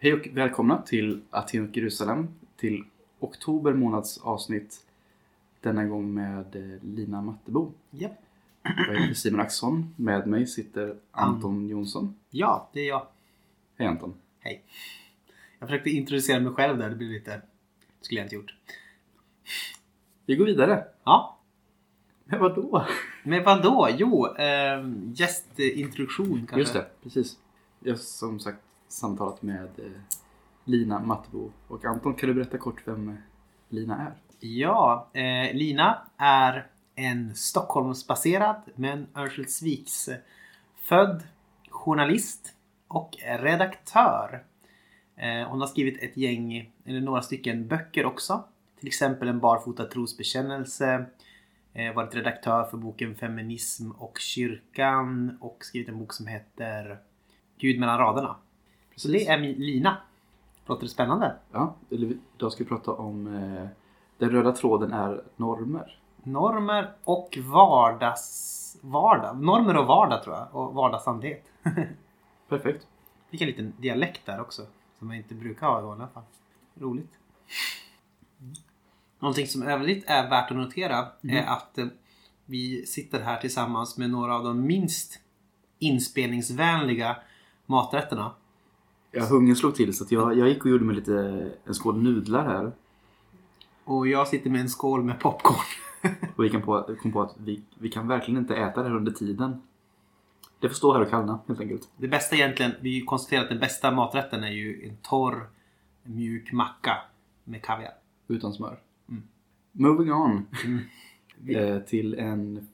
Hej och välkomna till Aten och Jerusalem till oktober månads avsnitt. Denna gång med eh, Lina Mattebo. Japp. Jag heter Simon Axson. Med mig sitter Anton Jonsson. Ja, det är jag. Hej Anton. Hej. Jag försökte introducera mig själv där. Det blev lite... Det skulle jag inte gjort. Vi går vidare. Ja. Men vadå? Men vad då? Jo, eh, gästintroduktion kanske. Just det, precis. Jag som sagt samtalat med eh, Lina Mattebo. Och Anton, kan du berätta kort vem eh, Lina är? Ja, eh, Lina är en Stockholmsbaserad men Örnsköldsviks eh, född journalist och redaktör. Eh, hon har skrivit ett gäng, eller några stycken böcker också. Till exempel En barfota trosbekännelse. Eh, varit redaktör för boken Feminism och kyrkan och skrivit en bok som heter Gud mellan raderna. Så det är Lina. Låter det spännande? Ja, idag ska vi prata om eh, den röda tråden är normer. Normer och vardags... Vardag. Normer och vardag tror jag. Och vardagsandlighet. Perfekt. Fick en liten dialekt där också. Som jag inte brukar ha i alla fall. Roligt. Någonting som övrigt är värt att notera är att eh, vi sitter här tillsammans med några av de minst inspelningsvänliga maträtterna. Ja, hungern slog till så att jag, jag gick och gjorde mig lite en skål nudlar här. Och jag sitter med en skål med popcorn. Och vi kom på, kom på att vi, vi kan verkligen inte äta det här under tiden. Det får stå här och kallna helt enkelt. Det bästa egentligen, vi konstaterar att den bästa maträtten är ju en torr mjuk macka med kaviar. Utan smör. Mm. Moving on. Vi- Eh, till en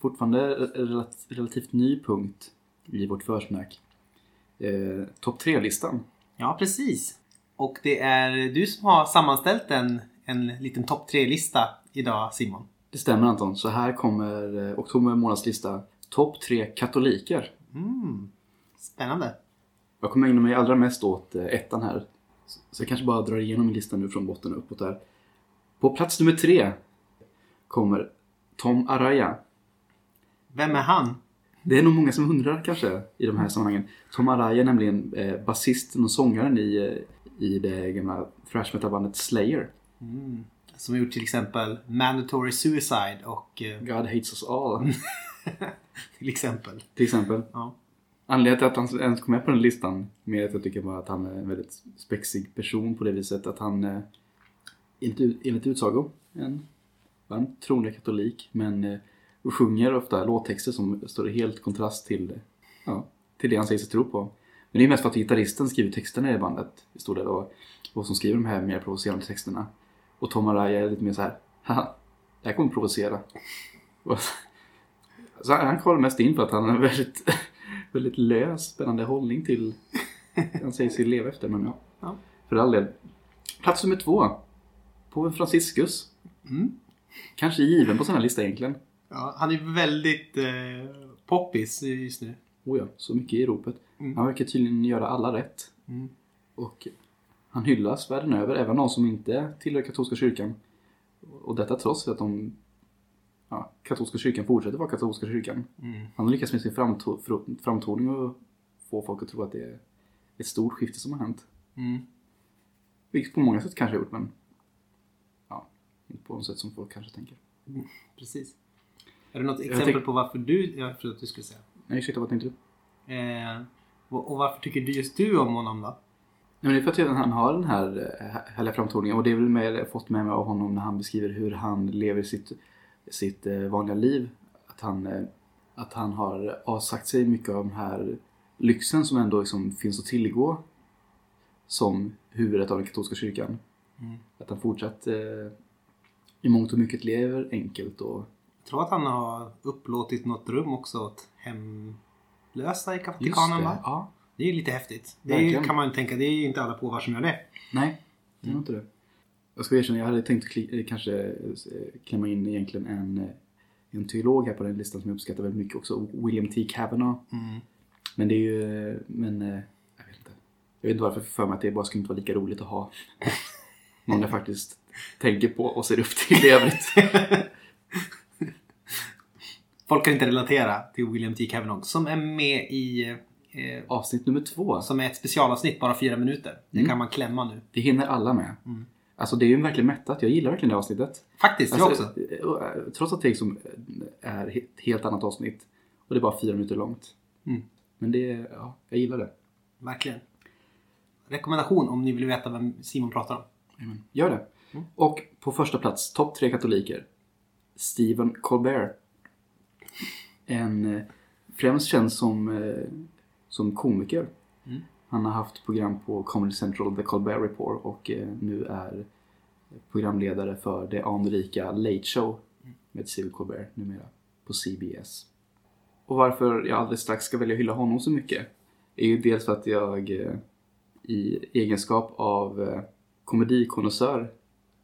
fortfarande relat- relativt ny punkt i vårt försnack. Eh, Topp 3-listan. Ja, precis. Och det är du som har sammanställt en, en liten topp tre-lista idag Simon. Det stämmer Anton. Så här kommer eh, oktober månads lista. Topp 3 katoliker. Mm. Spännande. Jag kommer ägna mig allra mest åt eh, ettan här. Så- Så jag kanske bara drar igenom listan nu från botten och uppåt där. På plats nummer tre kommer Tom Araya. Vem är han? Det är nog många som undrar kanske i de här sammanhangen. Tom Araya är nämligen eh, basisten och sångaren i, eh, i det gamla thrash metal-bandet Slayer. Mm. Som har gjort till exempel Mandatory Suicide och eh, God hates us all. till exempel. till exempel. Ja. Anledningen till att han ens kom med på den listan med att jag tycker bara att han är en väldigt spexig person på det viset att han eh, inte, enligt utsago en varmt troende katolik men eh, och sjunger ofta låttexter som står i helt kontrast till, ja, till det han säger sig tro på. Men det är mest för att gitarristen skriver texterna i bandet i stor del och, och som skriver de här mer provocerande texterna. Och Tom Araya är lite mer så här, haha, det här kommer provocera. Och, så han kollar mest in på att han har en väldigt, väldigt lös, spännande hållning till han säger sig leva efter. Men ja, Ja. för all del. Plats nummer två. Påven Franciscus. Mm. Kanske given på sån här lista egentligen. Ja, han är väldigt eh, poppis just nu. Oh ja, så mycket i ropet. Mm. Han verkar tydligen göra alla rätt. Mm. Och han hyllas världen över, även de som inte tillhör katolska kyrkan. Och detta trots att de ja, katolska kyrkan fortsätter vara katolska kyrkan. Mm. Han har lyckats med sin framto- fr- framtoning och få folk att tro att det är ett stort skifte som har hänt. Mm. Vilket på många sätt kanske har gjort, men ja, inte på något sätt som folk kanske tänker. Precis. Är det något exempel på varför du... Ja, förlåt, du skulle säga. Nej, ursäkta, vad tänkte du? Eh, och och varför tycker du just du om honom då? Ja, men det är för att han har den här eh, härliga framtoningen och det är väl med, jag fått med mig av honom när han beskriver hur han lever sitt, sitt eh, vanliga liv. Att han, eh, att han har avsagt sig mycket av den här lyxen som ändå liksom finns att tillgå som huvudet av den katolska kyrkan. Mm. Att han fortsatt eh, i mångt och mycket lever enkelt och tror att han har upplåtit något rum också åt hemlösa i Vatikanen det, va? Ja, Det är ju lite häftigt. Det är, Verkligen. kan man ju tänka, det är ju inte alla påvar som gör det. nej, det var inte det. Jag ska erkänna, jag hade tänkt kli, eh, kanske eh, klämma in egentligen en, eh, en teolog här på den listan som jag uppskattar väldigt mycket också, William T. Kavanaugh. Mm. Men det är ju, men jag vet inte. Jag vet inte varför för mig att det bara skulle inte vara lika roligt att ha någon jag faktiskt tänker på och ser upp till i övrigt. Folk kan inte relatera till William T. Kavanaugh som är med i Eh, Avsnitt nummer två. som är ett specialavsnitt, bara fyra minuter. Det Mm. kan man klämma nu. Det hinner alla med. Mm. Alltså det är ju verkligen mättat. Jag gillar verkligen det avsnittet. Faktiskt, jag Alltså, också. eh, Trots att det liksom är ett helt annat avsnitt. Och det är bara fyra minuter långt. Mm. Men det, ja, jag gillar det. Verkligen. Rekommendation om ni vill veta vem Simon pratar om. Jajamän, Gör det. Mm. Och på första plats, topp tre katoliker. Stephen Colbert. En eh, främst känd som, eh, som komiker. Mm. Han har haft program på Comedy Central, The Colbert Report och eh, nu är programledare för det anrika Late Show med Stephen Colbert numera på CBS. Och varför jag alldeles strax ska välja att hylla honom så mycket är ju dels för att jag i egenskap av komedikonnässör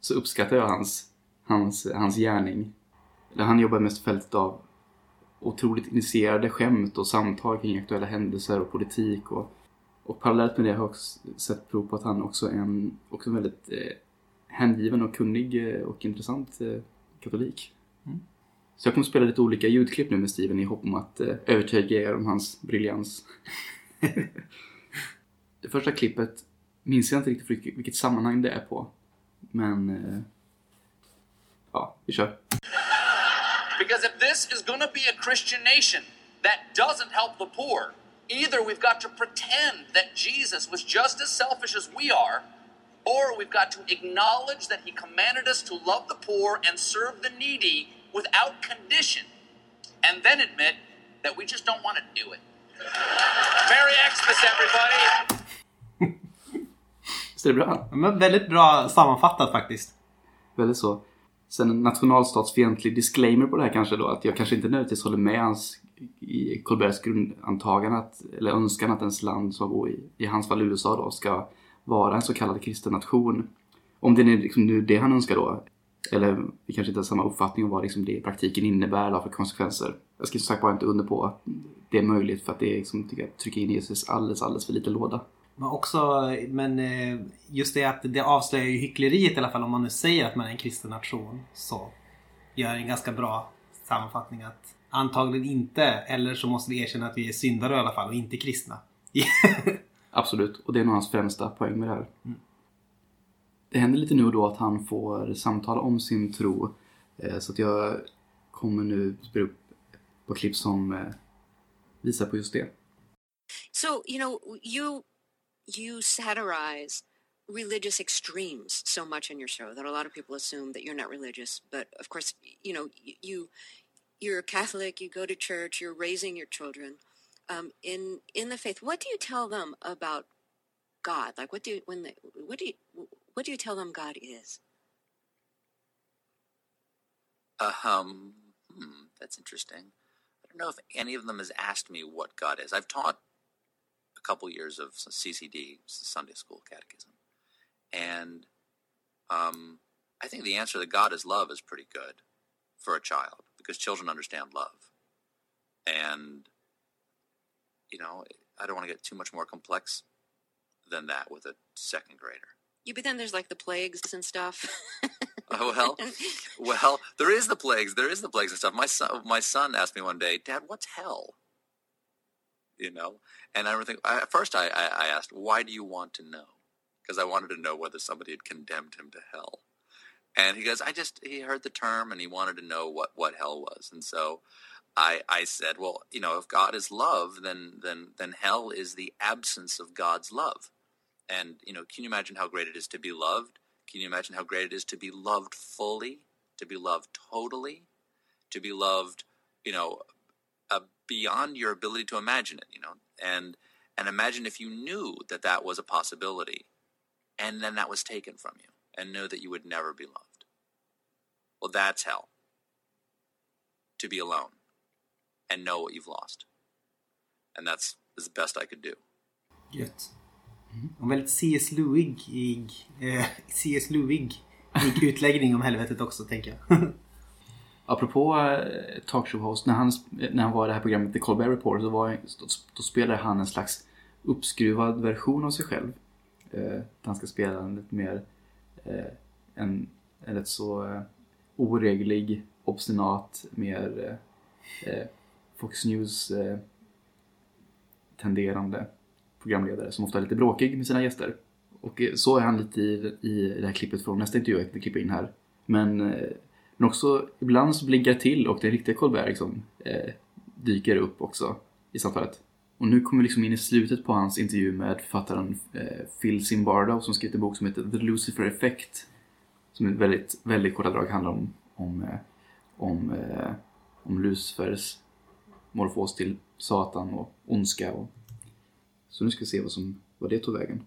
så uppskattar jag hans, hans, hans gärning. Han jobbar mest fältet av otroligt initierade skämt och samtal kring aktuella händelser och politik. Och, och parallellt med det har jag också sett prov på att han också är en också en väldigt eh, hängiven och kunnig eh, och intressant eh, katolik. Mm. Så jag kommer spela lite olika ljudklipp nu med Steven i hopp om att eh, övertyga er om hans briljans. det första klippet minns jag inte riktigt vilket, vilket sammanhang det är på. Men... Eh, ja, vi kör. Because if this is going to be a Christian nation that doesn't help the poor, either we've got to pretend that Jesus was just as selfish as we are, or we've got to acknowledge that he commanded us to love the poor and serve the needy without condition, and then admit that we just don't want to do it. Merry Xmas, everybody! Det är bra. Men väldigt bra sammanfattat faktiskt. Väldigt så. Sen en nationalstatsfientlig disclaimer på det här kanske då. Att jag kanske inte nödvändigtvis håller med hans, i Colberts grundantagande att, eller önskan att ens land som i, i hans fall USA då, ska vara en så kallad kristen nation. Om det är liksom nu det han önskar då. Eller vi kanske inte har samma uppfattning om vad liksom det i praktiken innebär då för konsekvenser. Jag ska som sagt bara inte under på att det är möjligt för att det är liksom, tycker jag, trycker in Jesus alldeles, alldeles för lite låda. Men också, men eh, just det att det avslöjar ju hyckleriet i alla fall om man nu säger att man är en kristen nation. Så gör en ganska bra sammanfattning att antagligen inte, eller så måste vi erkänna att vi är syndare i alla fall och inte kristna. Absolut, och det är nog hans främsta poäng med det här. Det händer lite nu och då att han får samtala om sin tro. eh, Så att jag kommer nu spela upp på klipp som eh, visar på just det. So, you know, you you satirize religious extremes so much in your show that a lot of people assume that you're not religious, but of course, you know, you you're a Catholic, you go to church, you're raising your children um, in in the faith. What do you tell them about God? Like, what do you when they, what do you what do you tell them God is? Um, hmm, that's interesting. I don't know if any of them has asked me what God is. I've taught couple years of CCD, Sunday School Catechism, and um, I think the answer that God is love is pretty good for a child because children understand love, and you know, I don't want to get too much more complex than that with a second grader. Yeah, but then there's like the plagues and stuff. Oh well, well, there is the plagues. There is the plagues and stuff. My son, my son asked me one day, "Dad, what's hell?" You know, and I remember thinking, at first I, I, I asked, "Why do you want to know?" Because I wanted to know whether somebody had condemned him to hell. And he goes, "I just he heard the term and he wanted to know what what hell was." And so I I said, "Well, you know, if God is love, then then then hell is the absence of God's love." And you know, can you imagine how great it is to be loved? Can you imagine how great it is to be loved fully, to be loved totally, to be loved, you know, uh, beyond your ability to imagine it, you know, and and imagine if you knew that that was a possibility, and then that was taken from you, and knew that you would never be loved. Well, that's hell. To be alone, and know what you've lost, and that's is the best I could do. Gött. Och väldigt C.S. Lewig eh, C.S. Lewig utläggning om helvetet också tänker jag. Apropå eh, talkshow-host, när han, eh, när han var i det här programmet The Colbert Report så var, då, då spelade han en slags uppskruvad version av sig själv. Eh, han ska spela en lite mer eh, en, en rätt så eh, oreglig, obstinat, mer eh, eh, Fox News eh, tenderande programledare som ofta är lite bråkig med sina gäster. Och eh, så är han lite i, i det här klippet från nästa intervju jag klipper in här. Men, eh, men också ibland så blinkar det till och den riktiga Colbert liksom, eh, dyker upp också i samtalet. Och nu kommer vi liksom in i slutet på hans intervju med författaren eh, Phil Zimbardo som skrivit en bok som heter The Lucifer Effect. Som i väldigt, väldigt korta drag handlar om, om, eh, om, eh, om Lucifers morfos till Satan och ondska. Och, så nu ska vi se vad, som, vad det tog vägen.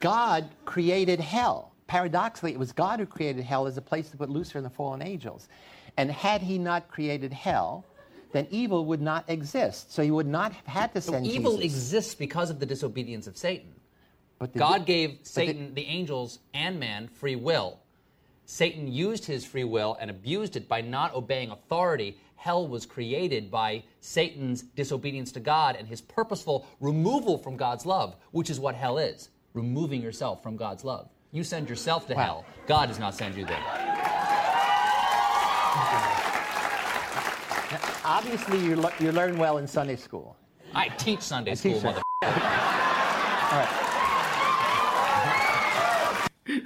God created hell. Paradoxically, it was God who created hell as a place to put Lucifer and the fallen angels. And had he not created hell, then evil would not exist. So he would not have had to send Evil Jesus. exists because of the disobedience of Satan. But the- God gave but the- Satan, the angels, and man free will. Satan used his free will and abused it by not obeying authority. Hell was created by Satan's disobedience to God and his purposeful removal from God's love, which is what hell is removing yourself from God's love. You send yourself to hell, God does not send you there. Obviously, you, le- you learn well in Sunday school. I teach Sunday school, teach mother.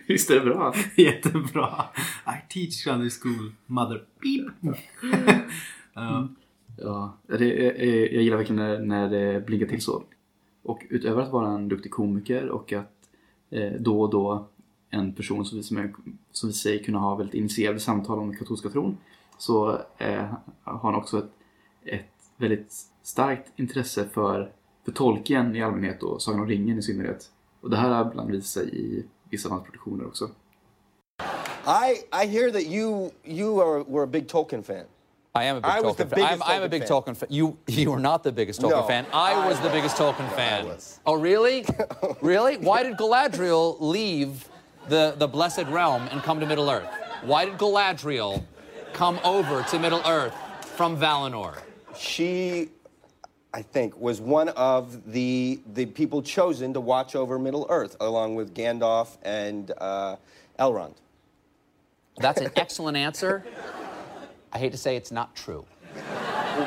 Visst är det bra? Jättebra. I teach Sunday school, mother beep. Ja, det, är- jag gillar verkligen när, när det blinkar till så. Och utöver att vara en duktig komiker och att eh, då och då en person som vi, som, är, som vi säger kunna ha väldigt initierade samtal om den katolska tron så eh, har han också ett, ett väldigt starkt intresse för, för tolken i allmänhet och Sagan om ringen i synnerhet. Och det här har ibland visat sig i vissa av hans produktioner också. I, I hear that you you are, were a big Tolkien fan. I am a big I Tolkien the fan. I'm, I'm a big fan. Tolkien fan. You you were not the biggest Tolkien No, fan. I, I was the was. biggest Tolkien fan. was. Oh really? really? Why did Galadriel leave the the blessed realm and come to Middle Earth? Why did Galadriel come over to Middle Earth from Valinor? She, I think, was one of the the people chosen to watch over Middle Earth, along with Gandalf and uh, Elrond. That's an excellent answer. I hate to say it's not true.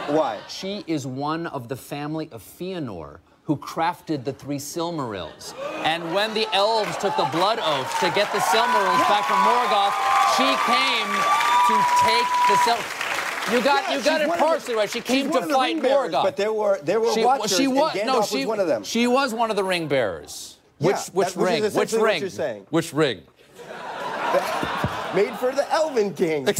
Why? She is one of the family of Fëanor who crafted the three Silmarils. And when the elves took the blood oath to get the Silmarils back from Morgoth, she came to take the Sil. You got Yeah, you got it of the- partially right. She came to fight Morgoth. but there were- there were she, watchers, she was no, she was one of them. She was one of the ring bearers. Yeah, which which that- which is ring? Which what ring? you're saying. Which ring? Made for the Elven King.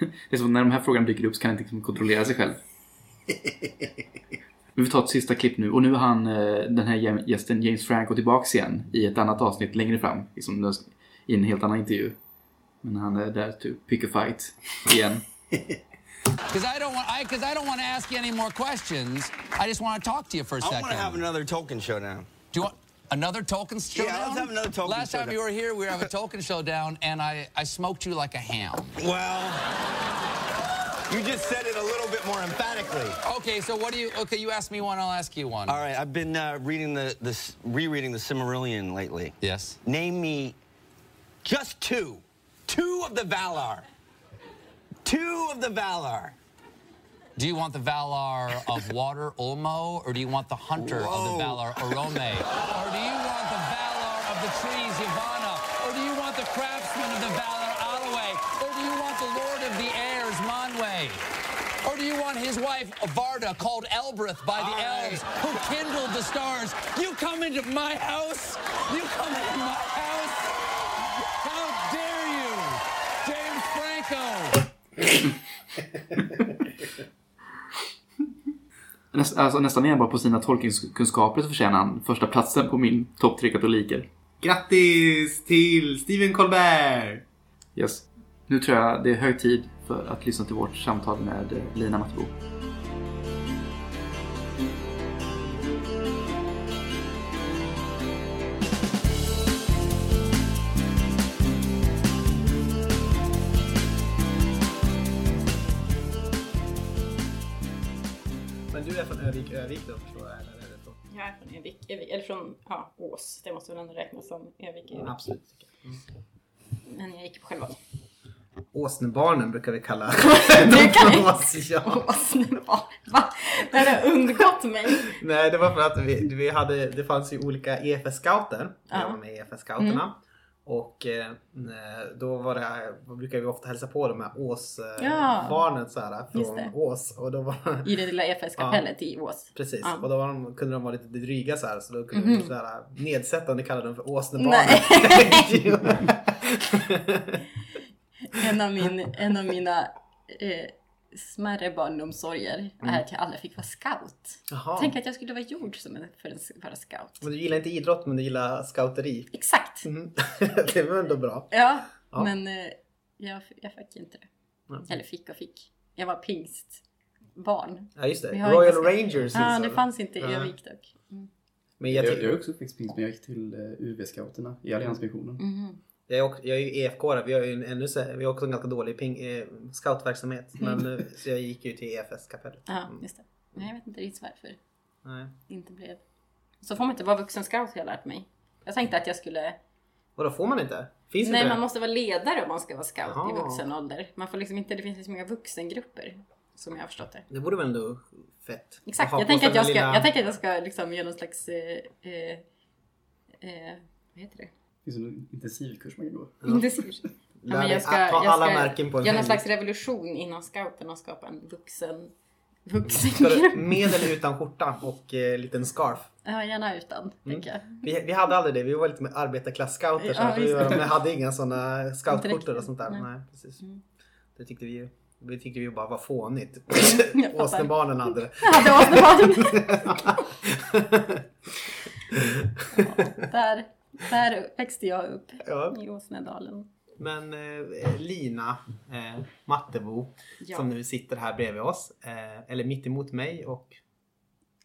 Det är som när de här frågorna dyker upp så kan han inte liksom kontrollera sig själv. Vi får ta ett sista klipp nu. Och nu är han, eh, den här gä- gästen James Franco tillbaks igen i ett annat avsnitt längre fram. Liksom i en helt annan intervju. Men han är där to pick a fight igen. Because I don't want I because I don't want to ask you any more questions. I just want to talk to you for a I second. want to have another Tolkien showdown. Do you want another Tolkien showdown? Yeah, let's have another Tolkien Last time you were here, we were having a Tolkien showdown, and I, I smoked you like a ham. Well, you just said it a little bit more emphatically. Okay, so what do you? Okay, you ask me one, I'll ask you one. All right, I've been uh, reading the, this, rereading the Cimmerillion lately. Yes. Name me just two, two of the Valar. Two of the Valar. Do you want the Valar of water, Ulmo, or do you want the hunter of the Valar, Orome? or do you want the Valar of the trees, Yavanna? Or do you want the craftsman of the Valar, Alaway? Or do you want the lord of the airs, Manwe? Or do you want his wife, Varda, called Elbreth by the All right. elves, who kindled the stars? You come into my house? You come into my house? How dare you? James Franco! Näst, alltså nästan enbart på sina tolkningskunskaper så förtjänar han första platsen på min topp tre katoliker. Grattis till Stephen Colbert! Yes. Nu tror jag det är hög tid för att lyssna till vårt samtal med Lina Mattebo. Är från Övik, Övik eller från ja, Ås. Det måste väl ändå räknas som Övik. Övik. Absolut. jag. Men jag gick på själva. Åsnebarnen brukar vi kalla Du kan oss. Ja. Åsnebarn. Va? Det har undgått mig. Nej, det var för att vi, vi hade, det fanns ju olika EFS-scouter. Jag Ja. var med i EFS-scouterna. Och eh, då var det, brukar vi ofta hälsa på de här Ås-barnen Ja. så här, Just från. Ås. Och då var, I det lilla EFS-kapellet i Ås. Precis, Ja. och då var de, kunde de vara lite dryga så här så då kunde Mhm. vi så här, nedsättande kalla dem för åsnebarn. Nej. En av, min, en av mina eh, smärre barndomssorger Mm. är att jag aldrig fick vara scout. Jaha. Tänk att jag skulle vara gjord som en, för en, vara scout. Men du gillar inte idrott men du gillar scouteri. Exakt! Mm. det var ändå bra. Ja, Ja. men eh, jag, jag fick inte det. Nej. Eller fick och fick. Jag var pingstbarn. Ja just det, Royal Rangers Ja, finns det fanns inte. Ja. Jag gick dock. Mm. Men Jag, jag, jag, också uppväxt pingst men jag gick till uh, UV-scouterna i Alliansmissionen. Mhm. Jag, är också, jag är ju EFK vi har ju en, ännu så, vi har också en ganska dålig ping, eh, scoutverksamhet. Men, eh, så jag gick ju till EFS-kapellet. Ja, just det. Men jag vet inte riktigt varför Nej. inte blev. Så får man inte vara vuxen scout har jag lärt mig. Jag tänkte att jag skulle... Vadå, får man inte? Finns Nej, inte man måste vara ledare om man ska vara scout Jaha. i vuxen ålder. Man får liksom inte, det finns liksom inga vuxengrupper. Som jag har förstått det. Det borde väl ändå fett? Exakt, jag tänker, att jag, ska, lilla- jag tänker att jag ska liksom göra någon slags... Eh, eh, eh, vad heter det? Finns det någon intensivkurs man kan gå? Ja, Lär men dig jag ska, jag alla ska märken på en göra någon slags revolution inom scouterna och skapa en vuxen, Ska vuxengrupp. du med eller utan skjorta och eh, liten scarf? Ja, gärna utan, tänker jag. Vi, vi hade aldrig det, vi var lite med arbetarklass-scouter. så Ja, vi var- men hade inga sådana scoutskjortor och sånt där. Nej. Nej, precis. Det tyckte vi ju det tyckte vi bara var fånigt. Åsnebarnen hade det. Jag hade åsnebarnen. där, där växte jag upp. Ja. I Åsnedalen. Men eh, Lina eh, Mattebo Ja. som nu sitter här bredvid oss, eh, eller mitt emot mig och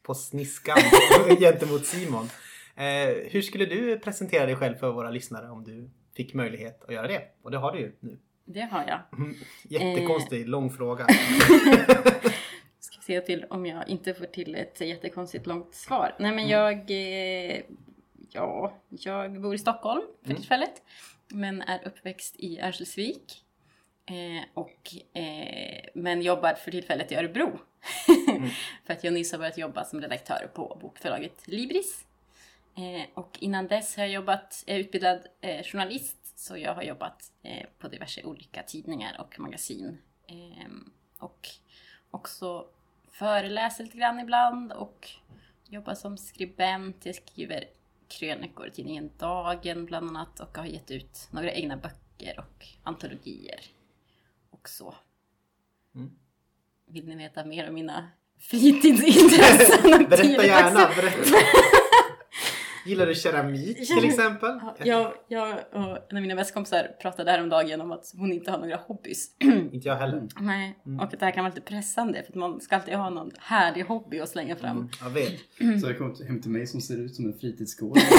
på sniskan gentemot Simon. Eh, hur skulle du presentera dig själv för våra lyssnare om du fick möjlighet att göra det? Och det har du ju nu. Det har jag. Jättekonstig, lång fråga. Ska se till om jag inte får till ett jättekonstigt långt svar. Nej men Mm. jag... Ja, jag bor i Stockholm för Mm. tillfället. Men är uppväxt i Örnsköldsvik. Eh, och, eh, men jobbar för tillfället i Örebro. Mm. för att jag nyss har börjat jobba som redaktör på bokförlaget Libris. Eh, och innan dess har jag jobbat, är utbildad eh, journalist. Så jag har jobbat eh, på diverse olika tidningar och magasin. Eh, och också föreläser lite grann ibland och jobbar som skribent. Jag skriver krönikor i tidningen Dagen bland annat och har gett ut några egna böcker och antologier och så. Mm. Vill ni veta mer om mina fritidsintressen? Berätta tidigt gärna. Berätta. Gillar du keramik till exempel? Jag, jag och en av mina bästa kompisar pratade häromdagen om att hon inte har några hobbys. Inte jag heller. Nej, Mm. och att det här kan vara lite pressande för att man ska alltid ha någon härlig hobby att slänga fram. Mm, jag vet. Så det kommer hem till mig som ser ut som en fritidsgård.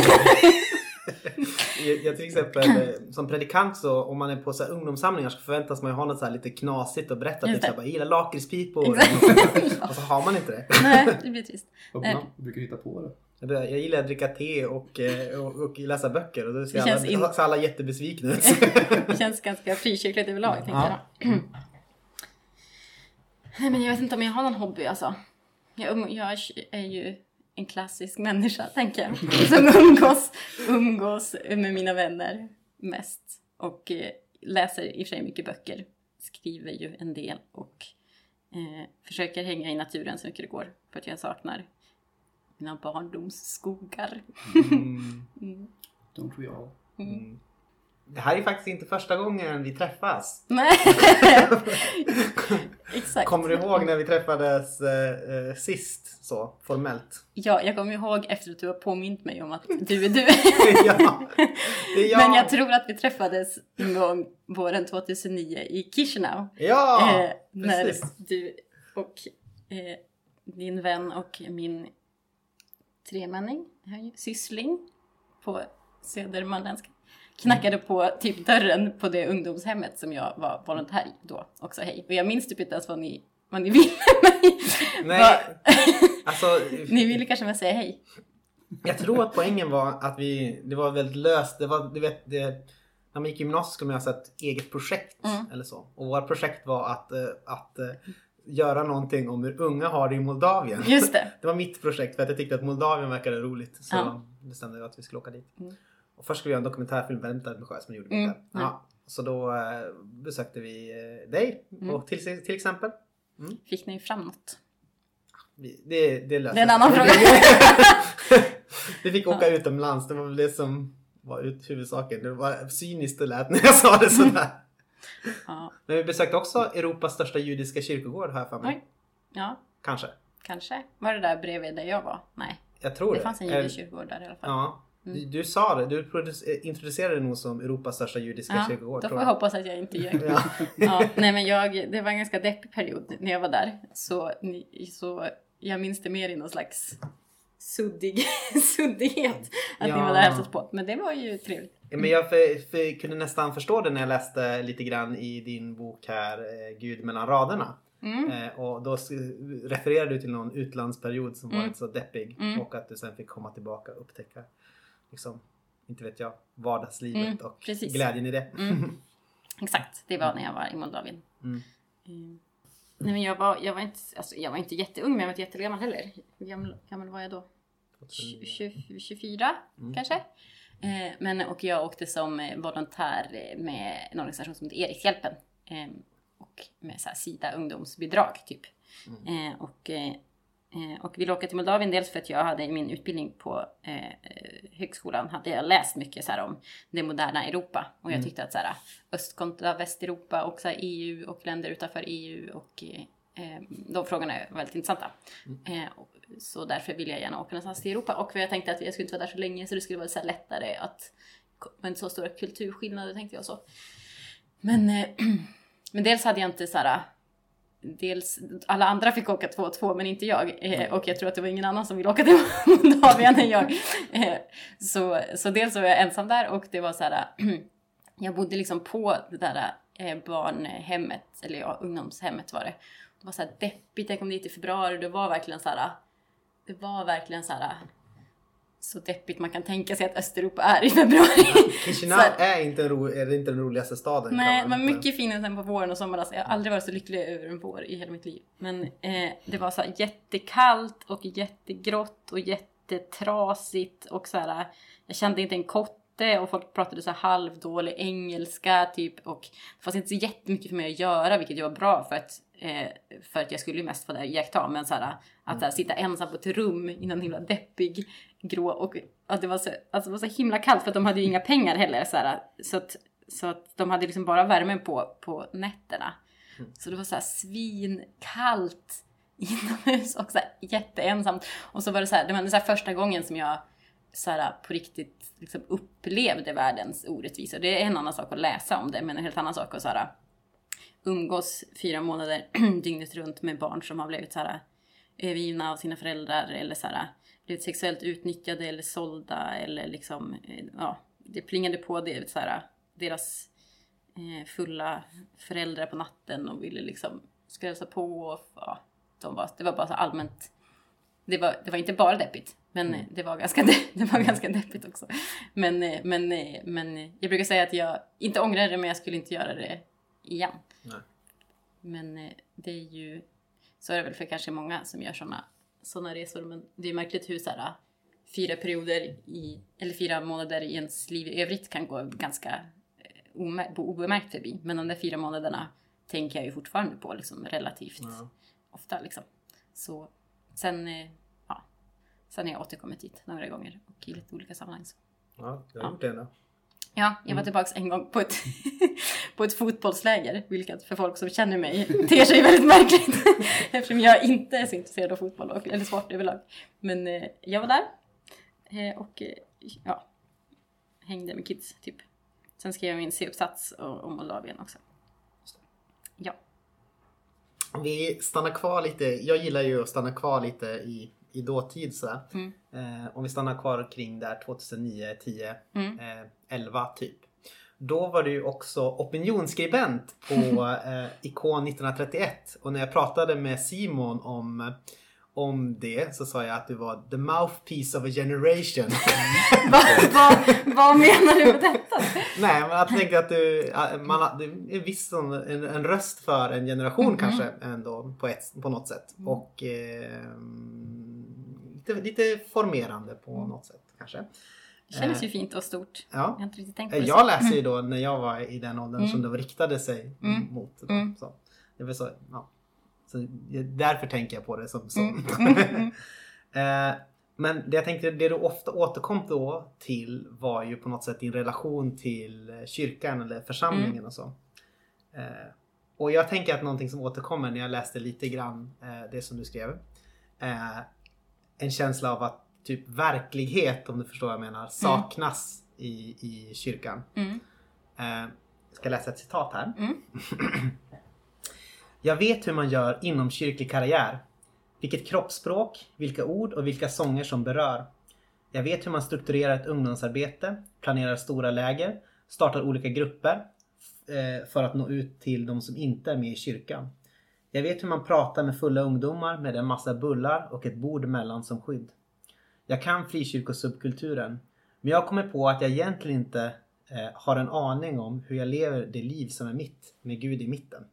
Jag, jag till exempel eh, som predikant så om man är på så här ungdomssamlingar så förväntas man ju ha något så här lite knasigt att berätta. Typ jag gillar lakritspipor. Exakt. och så har man inte det. Nej, det blir trist. Nej. man brukar hitta på det. Jag gillar att dricka te och, eh, och, och läsa böcker och då ser alla, in- alla jättebesvikna ut. Det känns ganska frikyrkligt överlag tänkte Ja. jag. Nej men jag vet inte om jag har någon hobby alltså. Jag, jag är ju en klassisk människa tänker jag. Som umgås, umgås med mina vänner mest. Och eh, läser i och för sig mycket böcker. Skriver ju en del och eh, försöker hänga i naturen så mycket det går. För att jag saknar mina barndomsskogar. Mm. Mm. Don't we all? Mm. Det här är faktiskt inte första gången vi träffas. Nej, exakt. Kommer du ihåg när vi träffades eh, eh, sist så formellt? Ja, jag kommer ihåg efter att du har påmint mig om att du är du. ja, är jag. Men jag tror att vi träffades en gång våren 2009 i Chisinau. Ja, eh, när precis. du och eh, din vän och min tremänning, syssling på Södermanländska knackade på typ dörren på det ungdomshemmet som jag var volontär i då också. Hej. Och jag minns typ inte ens vad ni, vad ni ville mig. Nej, alltså, ni ville kanske bara säga hej. jag tror att poängen var att vi, det var väldigt löst. Det var, du vet, det, när man gick i gymnasiet skulle man göra ett eget projekt Mm. eller så. Och vårt projekt var att, eh, att eh, göra någonting om hur unga har det i Moldavien. Just det. Det var mitt projekt för att jag tyckte att Moldavien verkade roligt. Så Ja. bestämde jag att vi skulle åka dit. Mm. Och först skulle vi göra en dokumentärfilm, väldigt ambitiös, men gjorde vi Mm. inte. Ja. Så då eh, besökte vi eh, dig Mm. och till, till exempel. Fick ni fram något? Det, det löste Det är en annan fråga. vi fick åka utomlands, det var väl det som var ut huvudsaken. Det var cyniskt det lät när jag sa det sådär. Ja. Men vi besökte också Europas största judiska kyrkogård har jag för mig. Oj. Ja, Kanske. kanske. Var det där bredvid där jag var? Nej. Jag tror Det det. fanns en Eh, judisk kyrkogård där i alla fall. Ja. Mm. Du, du sa det, du eh, introducerade det nog som Europas största judiska Ja, kyrkogård. då får jag hoppas att jag inte ljög. Ja. Ja, nej men jag, det var en ganska deppig period när jag var där. Så, så jag minns det mer i någon slags suddig, suddighet. Att Ja. ni var där och på. Men det var ju trevligt. Men jag för, för, kunde nästan förstå det när jag läste lite grann i din bok här, eh, Gud mellan raderna. Mm. Eh, och då refererar du till någon utlandsperiod som Mm. varit så deppig Mm. och att du sen fick komma tillbaka och upptäcka, liksom, inte vet jag, vardagslivet Mm, och precis. glädjen i det. Mm. Exakt, det var när jag var i Moldavien. Mm. Mm. Nej men jag var, jag var inte, alltså, jag var inte jätteung men jag var inte jättegammal heller. Hur gammal, gammal var jag då? 20, 24 Mm. kanske? Eh, men, och jag åkte som eh, volontär eh, med en organisation som heter Erikshjälpen. Eh, och med så här, Sida ungdomsbidrag typ. Och, eh, eh, och ville åka till Moldavien dels för att jag hade i min utbildning på högskolan hade jag läst mycket så om det moderna Europa. Och jag Mm. tyckte att så här, östkontra Västeuropa och så EU och länder utanför EU och de frågorna är väldigt intressanta. Eh, och, så därför ville jag gärna åka någonstans till Europa. Och jag tänkte att jag skulle inte vara där så länge så det skulle vara så lättare att men så stora kulturskillnader tänkte jag så. Men, eh, men dels hade jag inte så här Dels, alla andra fick åka två och två men inte jag. Eh, och jag tror att det var ingen annan som ville åka till Moldavien än jag. Eh, så, så dels var jag ensam där och det var så här. jag bodde liksom på det där eh, barnhemmet, eller ja, ungdomshemmet var det. Det var så här deppigt, jag kom dit i februari och det var verkligen så här. Det var verkligen så här. Så deppigt man kan tänka sig att Östeuropa är i februari. Chisinau är, inte ro, är det inte den roligaste staden. Nej, inte- mycket finare än på våren och sommaren. Alltså, jag har aldrig varit så lycklig över en vår i hela mitt liv. Men eh, det var så här jättekallt och jättegrått och jättetrasigt och så här. Jag kände inte en kotte och folk pratade så här halvdålig engelska typ och det fanns inte så jättemycket för mig att göra vilket ju var bra för att eh, för att jag skulle ju mest vara där och iaktta men så här att så här, sitta ensam på ett rum i någon himla deppig grå och att det var så, alltså det var så himla kallt för att de hade ju inga pengar heller så här, så att så att de hade liksom bara värmen på, på nätterna. Så det var så här svinkallt inomhus och så här jätteensamt. Och så var det så här, det var så här första gången som jag så här, på riktigt liksom upplevde världens orättvisor. Det är en annan sak att läsa om det, men en helt annan sak att så här, umgås fyra månader dygnet runt med barn som har blivit så här, övergivna av sina föräldrar eller så här, blivit sexuellt utnyttjade eller sålda eller liksom, eh, ja, det plingade på det, så här, deras eh, fulla föräldrar på natten och ville liksom skrälsa på och ja, de var, det var bara så allmänt det var, det var inte bara deppigt, men Mm. eh, det, var ganska de, det var ganska deppigt också. Men, eh, men, eh, men eh, jag brukar säga att jag inte ångrar det, men jag skulle inte göra det igen. Nej. Men eh, det är ju, så är det väl för kanske många som gör sådana såna resor, men det är märkligt hur så här, fyra perioder i, eller fyra månader i ens liv i övrigt kan gå ganska eh, obemärkt förbi. Men de där fyra månaderna tänker jag ju fortfarande på liksom, relativt Ja. ofta. Liksom. Så sen, eh, ja, sen har jag återkommit dit några gånger och i lite olika sammanhang. Så. Ja, jag har gjort det ändå. Ja, jag var Mm. tillbaka en gång på ett, på ett fotbollsläger, vilket för folk som känner mig ter sig väldigt märkligt. Eftersom jag inte är så intresserad av fotboll och, eller sport överlag. Men eh, jag var där eh, och eh, ja, hängde med kids typ. Sen skrev jag min C-uppsats om Moldavien också. Ja. Vi stannar kvar lite. Jag gillar ju att stanna kvar lite i, i dåtid så. här. Mm. Eh, om vi stannar kvar kring där 2009, 10, Mm. eh, 11 typ. Då var du ju också opinionsskribent på eh, Ikon 1931 och när jag pratade med Simon om om det så sa jag att du var the mouthpiece of a generation. vad, vad menar du med detta? Nej, men jag tänkte att du, äh, man, det är viss sån, en, en röst för en generation Mhm. kanske ändå på, ett, på något sätt. Mm. Och eh, lite, lite formerande på något sätt kanske. Det känns Eh, ju fint och stort. Ja. Jag inte riktigt tänkt på det Jag så. läser ju då när jag var i den åldern som Mm. det riktade sig Mm. mot. Då, Mm. så. Det var så, ja. så därför tänker jag på det som så. Mm. Mm. Eh, Men det jag tänkte, det du ofta återkom då till var ju på något sätt din relation till eh, kyrkan eller församlingen Mm. och så. Eh, Och jag tänker att någonting som återkommer när jag läste lite grann eh, det som du skrev. En känsla av att typ verklighet, om du förstår vad jag menar, saknas i, i kyrkan. Mm. Eh, Jag ska läsa ett citat här. Mm. Jag vet hur man gör inomkyrklig karriär. Vilket kroppsspråk, vilka ord och vilka sånger som berör. Jag vet hur man strukturerar ett ungdomsarbete, planerar stora läger, startar olika grupper eh, för att nå ut till de som inte är med i kyrkan. Jag vet hur man pratar med fulla ungdomar med en massa bullar och ett bord mellan som skydd. Jag kan frikyrkosubkulturen, men jag kommer på att jag egentligen inte eh, har en aning om hur jag lever det liv som är mitt, med Gud i mitten.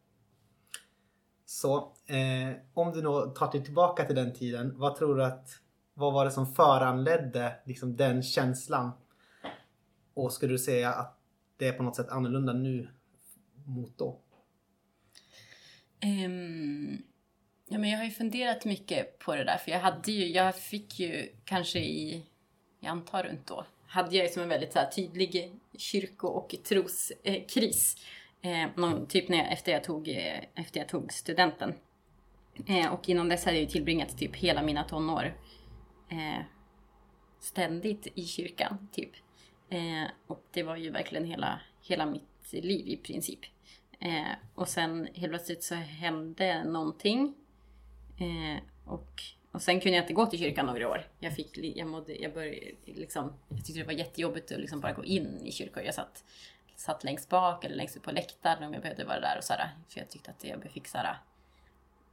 Så eh, om du då tar dig tillbaka till den tiden, vad tror du att, vad var det som föranledde liksom den känslan? Och skulle du säga att det är på något sätt annorlunda nu mot då? Um, ja, men jag har ju funderat mycket på det där. För jag hade ju, jag fick ju kanske i, jag antar runt då, hade jag ju som en väldigt så här, tydlig kyrko och troskris. Eh, eh, någon, typ när jag, efter, jag tog, eh, efter jag tog studenten. Eh, och innan dess hade jag ju tillbringat typ hela mina tonår eh, ständigt i kyrkan. Typ. Eh, och det var ju verkligen hela, hela mitt liv i princip. Eh, och sen helt plötsligt så hände någonting. Eh, och, och sen kunde jag inte gå till kyrkan några år. Jag, fick, jag, mådde, jag, började, liksom, jag tyckte det var jättejobbigt att liksom bara gå in i kyrkor. Jag satt, satt längst bak eller längst upp på läktaren om jag behövde vara där. Och så här, för jag tyckte att jag fick så här,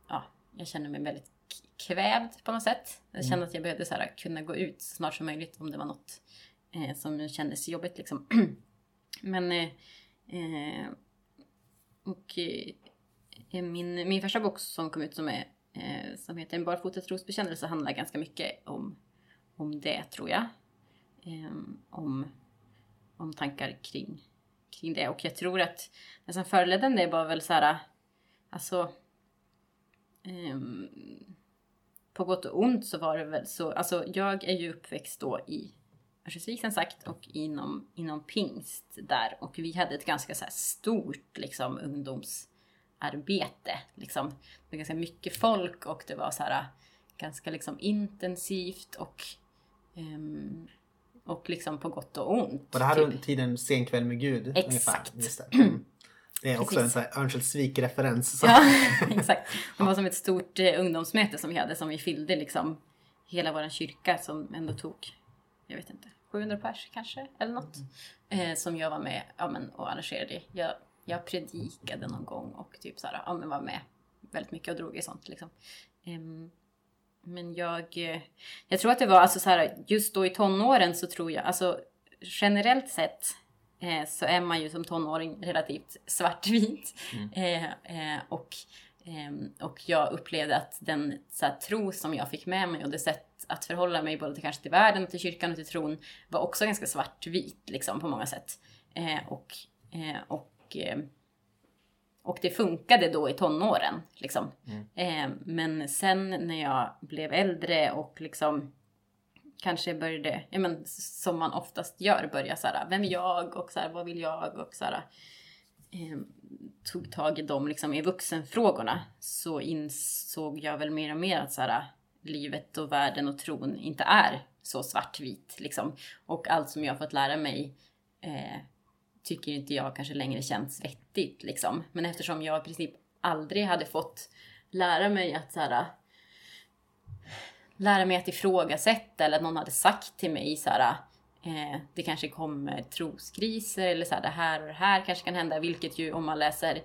ja, jag kände mig väldigt kvävd på något sätt. Jag kände att jag behövde så här, kunna gå ut så snart som möjligt om det var något eh, som kändes jobbigt. Liksom. Men eh, eh, och eh, min, min första bok som kom ut som, är, eh, som heter En barfota trosbekännelse handlar ganska mycket om, om det tror jag. Eh, om, om tankar kring, kring det. Och jag tror att det som föranledde den det var väl så här, alltså ehm, på gott och ont så var det väl så, alltså jag är ju uppväxt då i Örnsköldsvik som sagt och inom, inom pingst där och vi hade ett ganska så stort liksom ungdomsarbete liksom. Det var ganska mycket folk och det var så här ganska liksom intensivt och ehm, och liksom på gott och ont. Var det här typ. runt tiden Sen kväll med Gud? Exakt. Ungefär. Det. Mm. det är också Precis. en Örnsköldsvik-referens. Ja, exakt. Det var som ett stort eh, ungdomsmöte som vi hade som vi fyllde liksom hela våran kyrka som ändå tog, jag vet inte, 700 pers kanske eller något. Eh, som jag var med ja, men, och arrangerade. Jag, jag predikade någon gång och typ så här, ja, men var med väldigt mycket och drog i sånt liksom. Ehm, men jag, eh, jag tror att det var alltså så här, just då i tonåren så tror jag, alltså generellt sett eh, så är man ju som tonåring relativt svartvit. Eh, eh, och, och jag upplevde att den så här, tro som jag fick med mig och det sätt att förhålla mig både till, kanske till världen, och till kyrkan och till tron var också ganska svartvit liksom på många sätt. Eh, och, eh, och eh, och det funkade då i tonåren. Liksom. Eh, men sen när jag blev äldre och liksom kanske började, ja, men, som man oftast gör, börja så här, vem är jag och så här, vad vill jag och så här, eh, tog tag i dem liksom, i vuxenfrågorna så insåg jag väl mer och mer att så här, äh, livet och världen och tron inte är så svartvit. Liksom. Och allt som jag fått lära mig eh, tycker inte jag kanske längre känns vettigt. Liksom. Men eftersom jag i princip aldrig hade fått lära mig att så här, äh, lära mig att ifrågasätta eller att någon hade sagt till mig så här, äh, eh, det kanske kommer troskriser eller så här, det här och det här kanske kan hända, vilket ju om man läser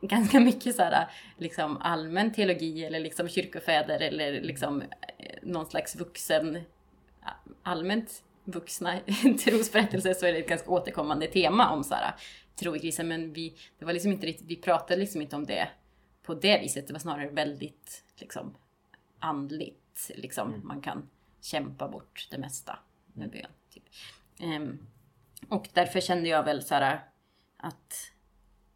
ganska mycket så här, liksom allmän teologi eller liksom kyrkofäder eller liksom eh, någon slags vuxen allmänt vuxna trosberättelser så är det ett ganska återkommande tema om så här, tro i krisen. Men vi, det var liksom inte riktigt, vi pratade liksom inte om det på det viset. Det var snarare väldigt liksom, andligt. Liksom. Man kan kämpa bort det mesta med bön. Typ. Ehm, och därför kände jag väl så här att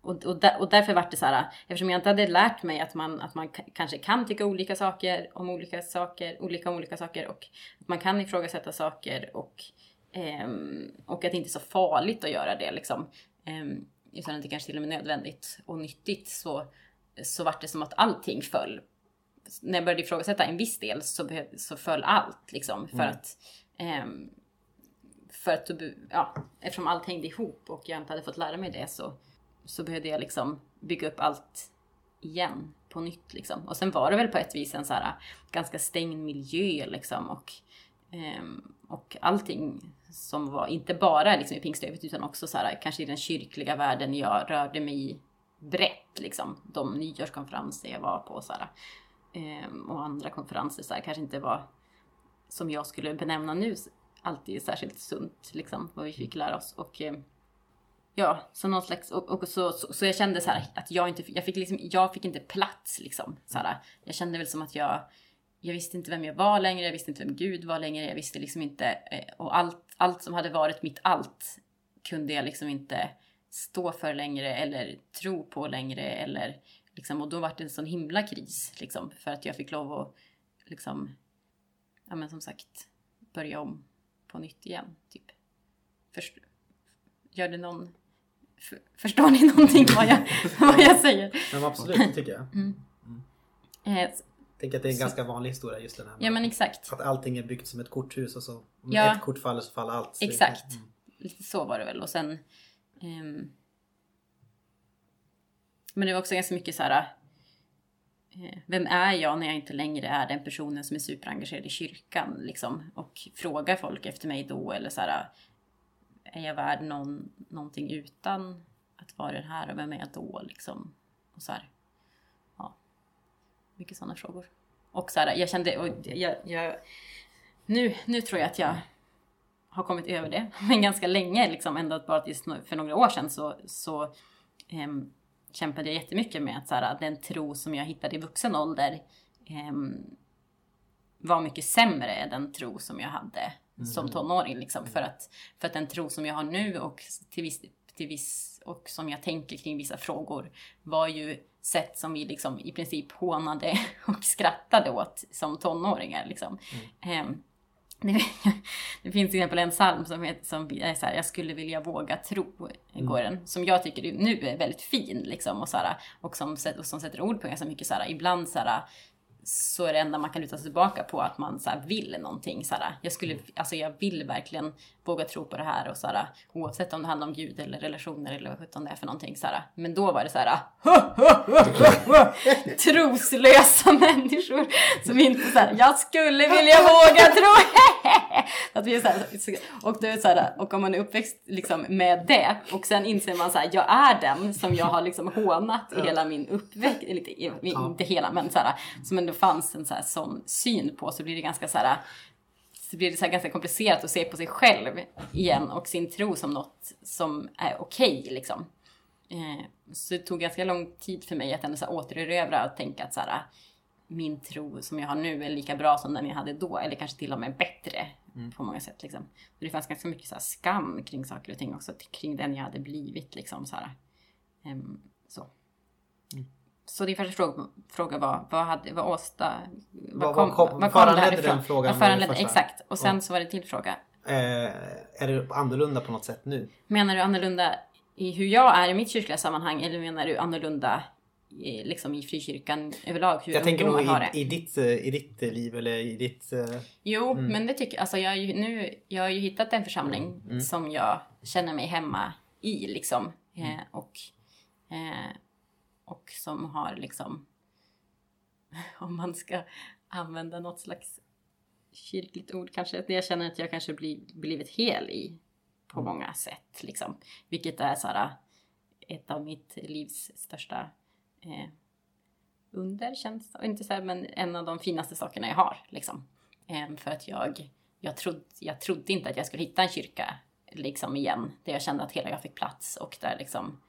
och, och, där, och därför var det så här, eftersom jag inte hade lärt mig att man, att man kanske kan tycka olika saker om olika saker, olika om olika saker och att man kan ifrågasätta saker och, ehm, och att det inte är så farligt att göra det liksom. Ehm, utan att det kanske till och med är nödvändigt och nyttigt så, så vart det som att allting föll. När jag började ifrågasätta en viss del så, behöv, så föll allt liksom för Mm. att Ehm, för att, ja, eftersom allt hängde ihop och jag inte hade fått lära mig det så, så behövde jag liksom bygga upp allt igen på nytt liksom. Och sen var det väl på ett vis en så här äh, ganska stängd miljö liksom och, ehm, och allting som var, inte bara liksom i pingstövet utan också så här äh, kanske i den kyrkliga världen jag rörde mig i brett liksom. De nyårskonferenser jag var på så här, ehm, och andra konferenser så här, kanske inte var som jag skulle benämna nu alltid särskilt sunt liksom vad vi fick lära oss och eh, Ja, så någon slags, och, och så, så, så jag kände så här att jag inte, jag fick liksom, jag fick inte plats liksom. Så här, jag kände väl som att jag, jag visste inte vem jag var längre, jag visste inte vem Gud var längre, jag visste liksom inte, eh, och allt, allt som hade varit mitt allt kunde jag liksom inte stå för längre eller tro på längre eller liksom, och då var det en sån himla kris liksom, för att jag fick lov att liksom, ja men som sagt, börja om på nytt igen, typ. Först, gör det någon för, Förstår ni någonting vad jag, vad jag säger? Men absolut, det tycker jag. Mm. Eh, Tänk att det är en Så- ganska vanlig historia just den här. med ja men exakt. Att allting är byggt som ett korthus och så om Ja. ett kort faller så faller allt. Så Exakt. Mm. Lite så var det väl. Och sen... ehm, men det var också ganska mycket så här... Eh, vem är jag när jag inte längre är den personen som är superengagerad i kyrkan? Liksom, och frågar folk efter mig då? Eller så här, är jag värd någon, någonting utan att vara den här? Och vem är jag då? Liksom? Och så här, ja, mycket sådana frågor. Och så här, jag kände, och jag, jag, nu, nu tror jag att jag har kommit över det. Men ganska länge, liksom, ända bara tills för några år sedan så, så ehm, kämpade jag jättemycket med att så här, den tro som jag hittade i vuxen ålder ehm, var mycket sämre än den tro som jag hade som Mm. tonåring. Liksom, för, att, för att den tro som jag har nu och till viss, till viss och som jag tänker kring vissa frågor var ju sätt som vi liksom i princip hånade och skrattade åt som tonåringar. Liksom. Ehm, det, det finns till exempel en psalm som, heter, som är så här, jag skulle vilja våga tro, går den, som jag tycker nu är väldigt fin liksom och, så här, och, som, och som sätter ord på ganska mycket så här, ibland så här, så är det enda man kan luta sig tillbaka på att man så vill någonting. Så jag, skulle, alltså, jag vill verkligen våga tro på det här och så här, oavsett om det handlar om Gud eller relationer eller vad sjutton det är för någonting. Så här, men då var det så här troslösa människor som inte så här, jag skulle vilja våga tro. att vi är så här, och, det är så här, och om man är uppväxt liksom med det och sen inser man så här, jag är den som jag har liksom hånat i hela min uppväxt, inte, inte hela men så här, som ändå fanns en så här, sån syn på så blir det ganska så här så blir det så ganska komplicerat att se på sig själv igen och sin tro som något som är okej liksom. Eh, så det tog ganska lång tid för mig att ändå så här återerövra och tänka att så här, min tro som jag har nu är lika bra som den jag hade då eller kanske till och med bättre Mm. på många sätt. Liksom. Så det fanns ganska mycket så skam kring saker och ting också, kring den jag hade blivit. Liksom, så, här. Ehm, så. Så din första fråga, fråga var, vad, hade, vad åsta... Vad- vad kom- föranledde den frågan Vad föranledde, exakt. Och sen Ja. så var det en till fråga. Eh, är det annorlunda på något sätt nu? Menar du annorlunda i hur jag är i mitt kyrkliga sammanhang eller menar du annorlunda i, liksom i frikyrkan överlag? Hur Jag tänker nog ungdomar har det? i, i, ditt, eh, i ditt eh, liv eller i ditt... eh, Jo, Mm. men det tycker jag. Alltså jag, nu, jag har ju hittat en församling Mm. som jag känner mig hemma i liksom. Mm. Eh, och, eh, och som har liksom, om man ska använda något slags kyrkligt ord kanske, jag känner att jag kanske bli, blivit hel i på Mm. många sätt. Liksom. Vilket är så här, ett av mitt livs största eh, under känns det. Inte så här, men en av de finaste sakerna jag har. Liksom. Ehm, för att jag jag, trodde, jag trodde inte att jag skulle hitta en kyrka liksom igen. Där jag kände att hela jag fick plats och där liksom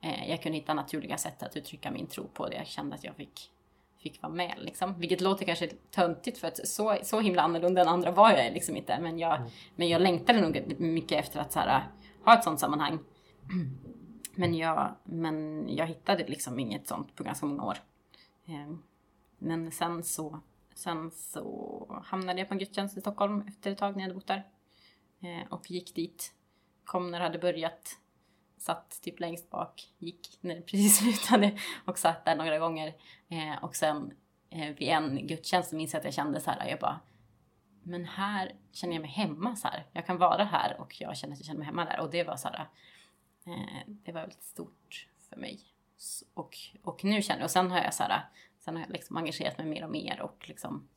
eh, jag kunde hitta naturliga sätt att uttrycka min tro på. Det jag kände att jag fick, fick vara med liksom. Vilket låter kanske töntigt för att så, så himla annorlunda än andra var jag liksom inte. Men jag, Mm. men jag längtade nog mycket efter att här, ha ett sånt sammanhang. Men jag, men jag hittade liksom inget sånt på ganska många år. Eh, Men sen så, sen så hamnade jag på en gudstjänst i Stockholm efter ett tag när jag hade bott där. Eh, Och gick dit. Kom när det hade börjat. Satt typ längst bak. Gick när det precis slutade. Och satt där några gånger. Eh, Och sen eh, vid en gudstjänst så minns jag att jag kände så här. Jag bara men här känner jag mig hemma så här. Jag kan vara här och jag känner att jag känner mig hemma där. Och det var så här, eh, det var väldigt stort för mig. Och, och nu känner jag, och sen har jag så här, sen har jag liksom engagerat mig mer och mer och liksom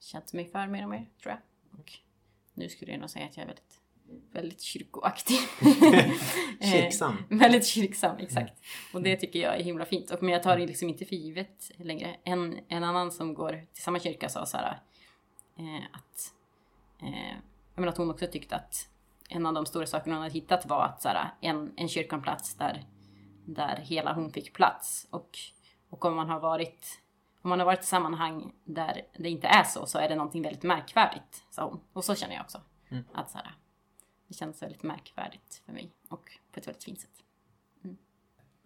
känt mig för mer och mer tror jag. Och nu skulle jag nog säga att jag är väldigt, väldigt kyrkoaktiv. Eh, Kyrksam. väldigt kyrksam, exakt. Och det tycker jag är himla fint. Och, men jag tar det liksom inte för givet längre. En, en annan som går till samma kyrka sa så här eh, att, eh, jag menar att hon också tyckte att en av de stora sakerna hon hade hittat var att så här, en, en kyrkanplats där, där hela hon fick plats. Och, och om man har varit om man har varit i sammanhang där det inte är så, så är det någonting väldigt märkvärdigt, sa hon. Och så känner jag också. Mm. Att så här, det känns väldigt märkvärdigt för mig och på ett väldigt fint sätt.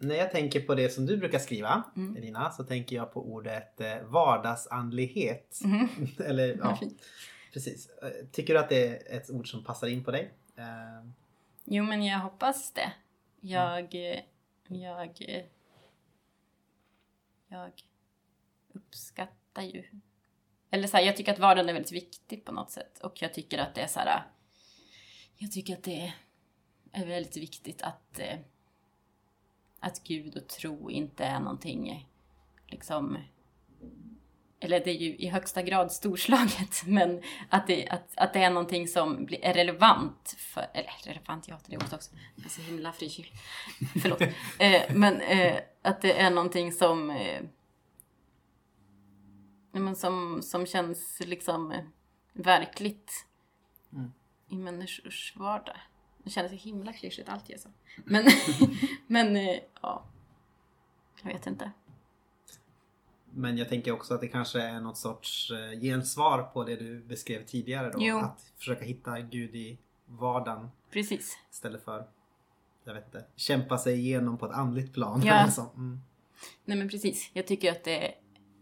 När jag tänker på det som du brukar skriva, Mm. Elina, så tänker jag på ordet eh, vardagsandlighet. Mhm. Eller, ja, precis. Eh, Tycker du att det är ett ord som passar in på dig? Eh, Jo, men jag hoppas det. Jag... eh, Jag... Jag uppskattar ju... Eller så här, jag tycker att vardagen är väldigt viktig på något sätt. Och jag tycker att det är så här... Jag tycker att det är väldigt viktigt att... Eh, att Gud och tro inte är någonting liksom... Eller det är ju i högsta grad storslaget, men att det, att, att det är någonting som blir, är relevant för... Eller relevant, ja, det är också. Jag är så himla frikyld. Förlåt. Eh, men eh, att det är någonting som... Eh, men som, som känns liksom eh, verkligt Mm i människors vardag. Det känns så himla klyschigt allt jag sa. Men, men eh, ja. Jag vet inte. Men jag tänker också att det kanske är något sorts eh, gensvar på det du beskrev tidigare då. Jo. Att försöka hitta Gud i vardagen Precis. istället för, jag vet inte, kämpa sig igenom på ett andligt plan. Ja. eller så. Mm. Nej men precis. Jag tycker att det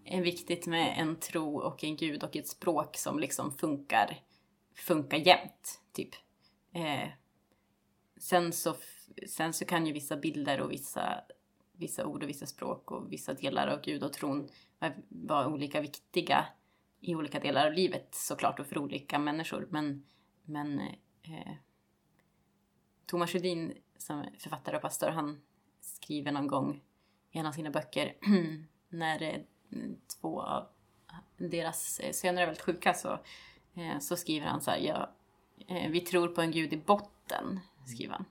är viktigt med en tro och en gud och ett språk som liksom funkar, funkar jämt. Typ. Eh, sen, så, sen så kan ju vissa bilder och vissa, vissa ord och vissa språk och vissa delar av gud och tron vara- olika viktiga i olika delar av livet såklart och för olika människor. Men, men eh, Thomas Sjödin som är författare och pastor, han skriver någon gång i en av sina böcker när eh, två av deras eh, söner är väldigt sjuka så, så skriver han så här, ja, eh, vi tror på en gud i botten, skriver han.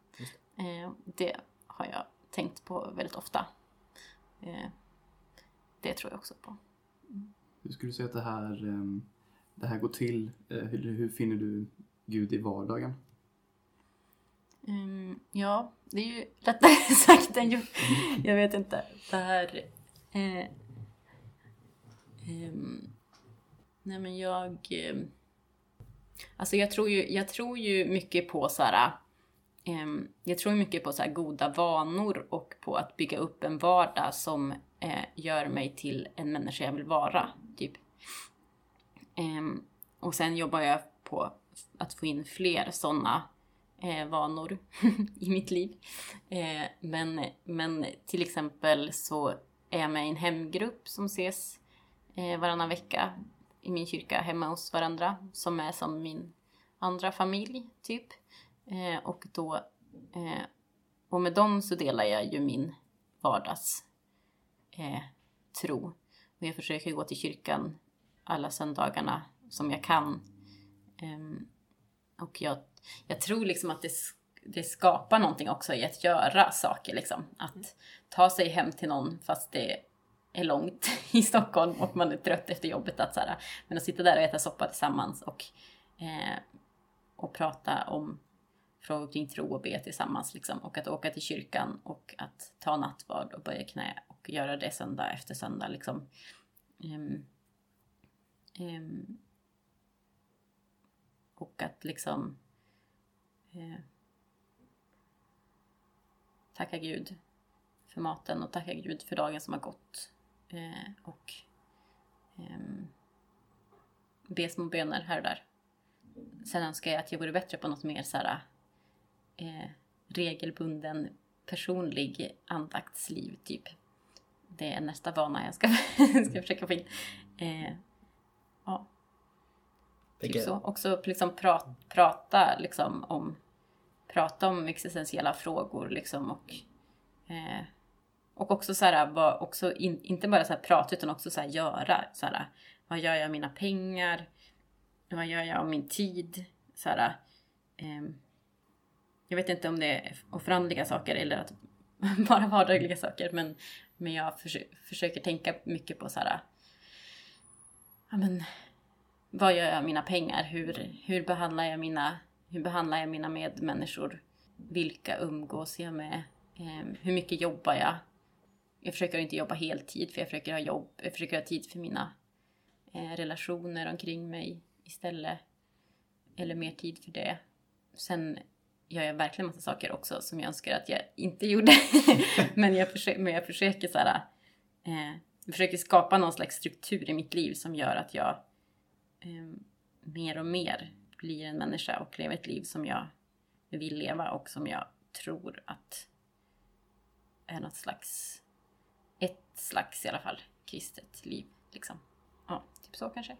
Eh, det har jag tänkt på väldigt ofta. Eh, det tror jag också på. Hur skulle du säga att det här, ehm, det här går till? Eh, Hur, hur finner du Gud i vardagen? Mm, ja, det är ju lättare sagt än gjort. Jag vet inte. Det här... Eh, ehm, nej men jag... Eh, alltså jag tror ju, jag tror ju mycket på så här... ehm, jag tror mycket på så här goda vanor och på att bygga upp en vardag som eh, gör mig till en människa jag vill vara. Typ. Ehm, och sen jobbar jag på att få in fler sådana eh, vanor i mitt liv. Eh, men, men till exempel så är jag med i en hemgrupp som ses eh, varannan vecka i min kyrka hemma hos varandra som är som min andra familj typ. Eh, och då eh, och med dem så delar jag ju min vardags eh, tro. Och jag försöker gå till kyrkan alla söndagarna som jag kan. Ehm, och jag, jag tror liksom att det, det skapar någonting också i att göra saker. Liksom. Att ta sig hem till någon fast det är långt i Stockholm och man är trött efter jobbet. Att, så här, men att sitta där och äta soppa tillsammans och Eh, och prata om frågor kring tro och be tillsammans. Liksom. Och att åka till kyrkan och att ta nattvard och böja knä och göra det söndag efter söndag. Liksom. Um, um, och att liksom eh, tacka Gud för maten och tacka Gud för dagen som har gått. Eh, och ehm, be små böner här och där. Sen önskar jag att jag vore bättre på något mer så här, eh, regelbunden personlig andaktsliv typ. Det är nästa vana jag ska, ska försöka få in. Eh, ja. Typ Vilket- så. Också liksom pra, prata liksom om prata om existentiella frågor liksom och eh, och också så här, var också in, inte bara så här prata utan också så här göra. Så här, vad gör jag av mina pengar? Vad gör jag av min tid? Så här, eh, jag vet inte om det är oförandliga saker eller att bara vardagliga saker. Men, men jag förs försöker tänka mycket på så här. Ja, men, vad gör jag av mina pengar? Hur, hur, behandlar jag mina, hur behandlar jag mina medmänniskor? Vilka umgås jag med? Eh, hur mycket jobbar jag? Jag försöker inte jobba heltid för jag försöker ha jobb. Jag försöker ha tid för mina eh, relationer omkring mig istället. Eller mer tid för det. Sen gör jag verkligen massa saker också som jag önskar att jag inte gjorde. men, jag försöker, men jag försöker så här, eh, jag försöker skapa någon slags struktur i mitt liv som gör att jag eh, mer och mer blir en människa och lever ett liv som jag vill leva och som jag tror att är något slags, slags i alla fall, kristet liv. Liksom. Ja, typ så kanske.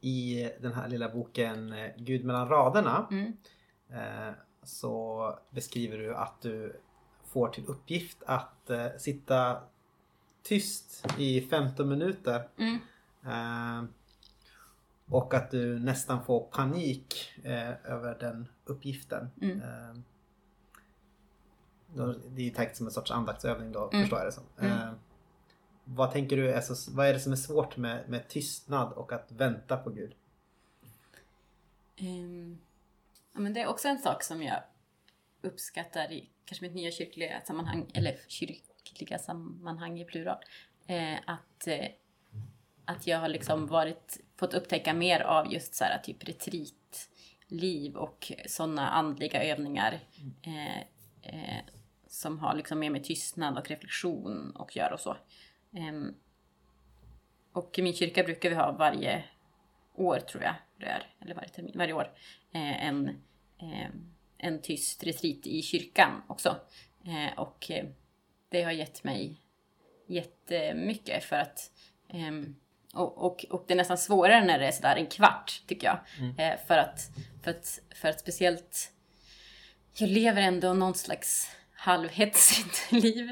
I den här lilla boken eh, Gud mellan raderna Mm. eh, så beskriver du att du får till uppgift att eh, sitta tyst i 15 minuter. Mm. Och att du nästan får panik över den uppgiften. Mm. Det är ju tänkt som en sorts andaktsövning då, Mm. förstår jag det som. Vad tänker du alltså, vad är det som är svårt med, med tystnad och att vänta på Gud? Um, ja, men det är också en sak som jag uppskattar i kanske mitt nya kyrkliga sammanhang, eller kyrkliga sammanhang i plural. Eh, att, eh, att jag har liksom varit, fått upptäcka mer av just så här, typ retreatliv och sådana andliga övningar eh, eh, som har liksom mer med tystnad och reflektion och göra och så. Ehm, och i min kyrka brukar vi ha varje år tror jag det är, eller varje termin, varje år, eh, en, eh, en tyst retreat i kyrkan också. Eh, och eh, det har gett mig jättemycket för att ehm, och, och, och det är nästan svårare när det är sådär en kvart tycker jag. Mm. För, att, för, att, för att speciellt jag lever ändå någon slags halvhetsigt liv.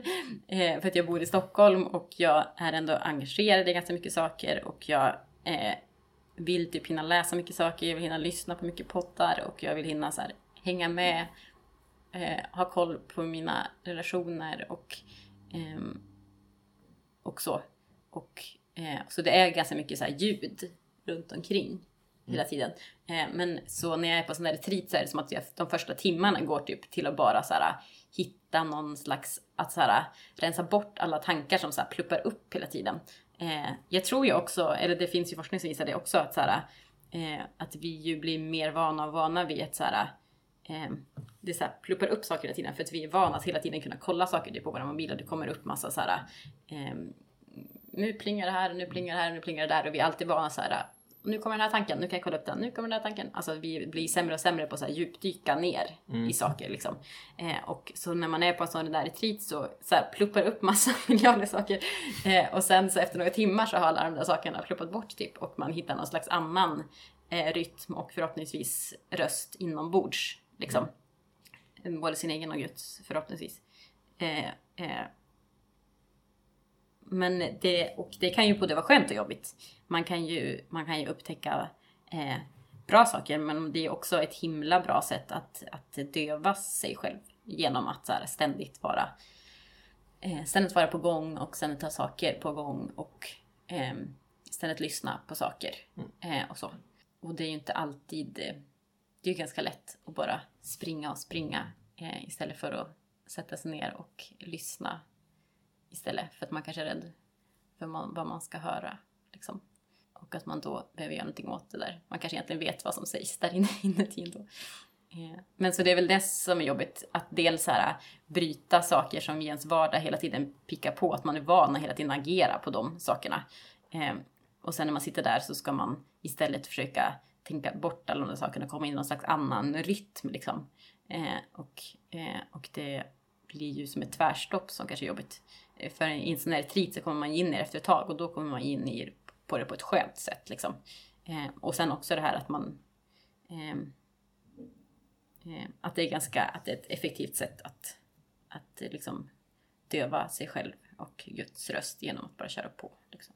Eh, för att jag bor i Stockholm och jag är ändå engagerad i ganska mycket saker och jag eh, vill typ hinna läsa mycket saker, jag vill hinna lyssna på mycket poddar och jag vill hinna så här, hänga med, eh, ha koll på mina relationer och, ehm, och så. Och, eh, så det är ganska mycket så här ljud runt omkring hela tiden. Eh, men så när jag är på sån där retreat så är det som att jag, de första timmarna går typ till att bara så här, ah, hitta någon slags, att så här, ah, rensa bort alla tankar som så här, pluppar upp hela tiden. Eh, jag tror ju också, eller det finns ju forskning som visar det också, att, så här, eh, att vi ju blir mer vana och vana vid att så här, det så här, pluppar upp saker hela tiden för att vi är vana att hela tiden kunna kolla saker på våra mobiler. Det kommer upp massa så här, nu plingar det här, nu plingar det här, nu plingar det där och vi är alltid vana så här. Nu kommer den här tanken, nu kan jag kolla upp den, nu kommer den här tanken. Alltså vi blir sämre och sämre på att djupdyka ner Mm. i saker liksom. Eh, och så när man är på en sån där retreat så, så här, pluppar upp massa miljarder saker. Eh, och sen så efter några timmar så har alla de där sakerna pluppat bort typ och man hittar någon slags annan eh, rytm och förhoppningsvis röst inombords liksom. Både sin egen och Guds förhoppningsvis. Men det, och det kan ju både vara skönt och jobbigt. Man kan ju, man kan ju upptäcka eh, bra saker men det är också ett himla bra sätt att, att döva sig själv genom att så här, ständigt vara eh, ständigt vara på gång och ständigt ha saker på gång och eh, ständigt lyssna på saker eh, och så. och det är ju inte alltid... eh, Det är ju ganska lätt att bara springa och springa eh, istället för att sätta sig ner och lyssna istället. För att man kanske är rädd för man, vad man ska höra. Liksom. Och att man då behöver göra någonting åt det där. Man kanske egentligen vet vad som sägs där inne inuti ändå. Eh, men så det är väl det som är jobbigt, att dels så här, bryta saker som i ens vardag hela tiden pickar på, att man är van att hela tiden agera på de sakerna. Eh, och sen när man sitter där så ska man istället försöka tänka bort alla de där sakerna och komma in i någon slags annan rytm liksom. Eh, och, och det blir ju som ett tvärstopp som kanske är jobbigt. För i en sån här retreat så kommer man in i det efter ett tag och då kommer man in i, på det på ett skönt sätt liksom. Eh, Och sen också det här att man ehm, eh, att det är ganska, att det är ett effektivt sätt att, att liksom döva sig själv och Guds röst genom att bara köra på. Liksom.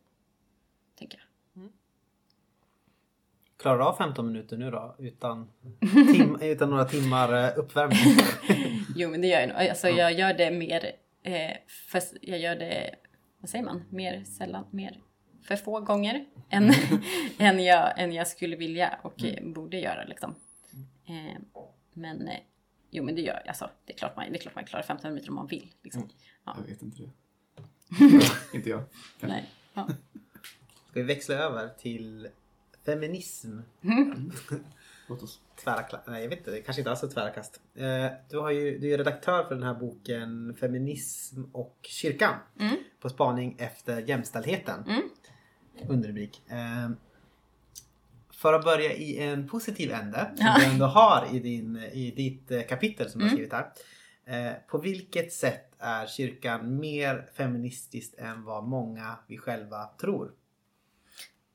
Tänker jag. Klarar du av 15 minuter nu då? Utan, tim, utan några timmar eh, uppvärmning? Jo men det gör jag nog. Alltså jag gör det mer, eh, fast jag gör det, vad säger man, mer sällan, mer för få gånger än, än, jag, än jag skulle vilja och eh, borde göra liksom. Eh, men eh, jo men det gör jag, alltså det är klart man, det är klart man klarar 15 minuter om man vill. Liksom. Ja. Jag vet inte det. inte jag. Nej. Ja. Ska vi växla över till feminism? Låt oss. Tvära Nej, jag vet inte. Det kanske inte alls är tvära kast. Eh, Du, har ju, du är redaktör för den här boken Feminism och kyrkan. Mm. På spaning efter jämställdheten. Mm. Underrubrik. Eh, För att börja i en positiv ände som Ja. du ändå har i, din, i ditt eh, kapitel som du har Mm. skrivit här. På vilket sätt är kyrkan mer feministiskt än vad många vi själva tror?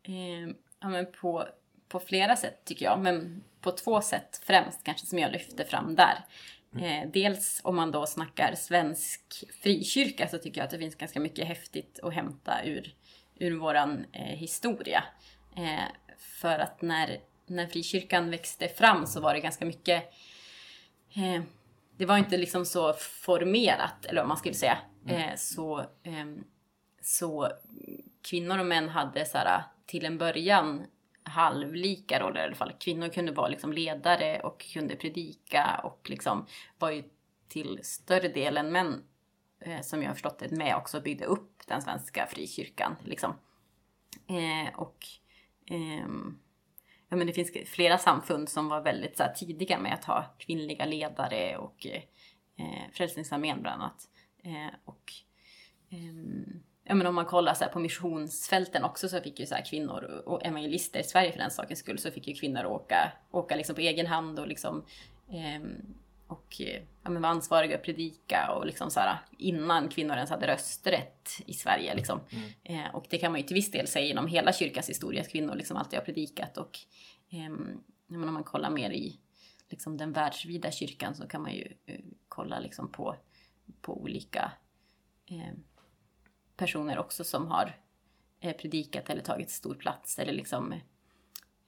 Eh, ja, men på, på flera sätt tycker jag, men på två sätt främst kanske som jag lyfter fram där. Eh, dels om man då snackar svensk frikyrka så tycker jag att det finns ganska mycket häftigt att hämta ur, ur våran eh, historia. Eh, för att när, när frikyrkan växte fram så var det ganska mycket eh, det var inte liksom så formerat, eller vad man skulle säga. Eh, så, ehm, så kvinnor och män hade så här, till en början halvlika roller i alla fall. Kvinnor kunde vara liksom ledare och kunde predika och liksom var ju till större delen män, eh, som jag har förstått det, med också byggde upp den svenska frikyrkan. Liksom. Eh, och eh, ja, men det finns flera samfund som var väldigt så här, tidiga med att ha kvinnliga ledare och eh, Frälsningsarmén bland annat. Eh, och ehm, ja, men om man kollar så på missionsfälten också så fick ju så kvinnor och evangelister i Sverige för den sakens skull så fick ju kvinnor åka, åka liksom på egen hand och liksom ehm, och eh, ja, men var ansvariga att predika och liksom så här, innan kvinnor ens hade rösträtt i Sverige. Liksom. Eh, och det kan man ju till viss del säga genom hela kyrkans historia, att kvinnor liksom alltid har predikat. Och ehm, ja, men om man kollar mer i liksom, den världsvida kyrkan så kan man ju eh, kolla liksom, på, på olika eh, personer också som har eh, predikat eller tagit stor plats. Eller liksom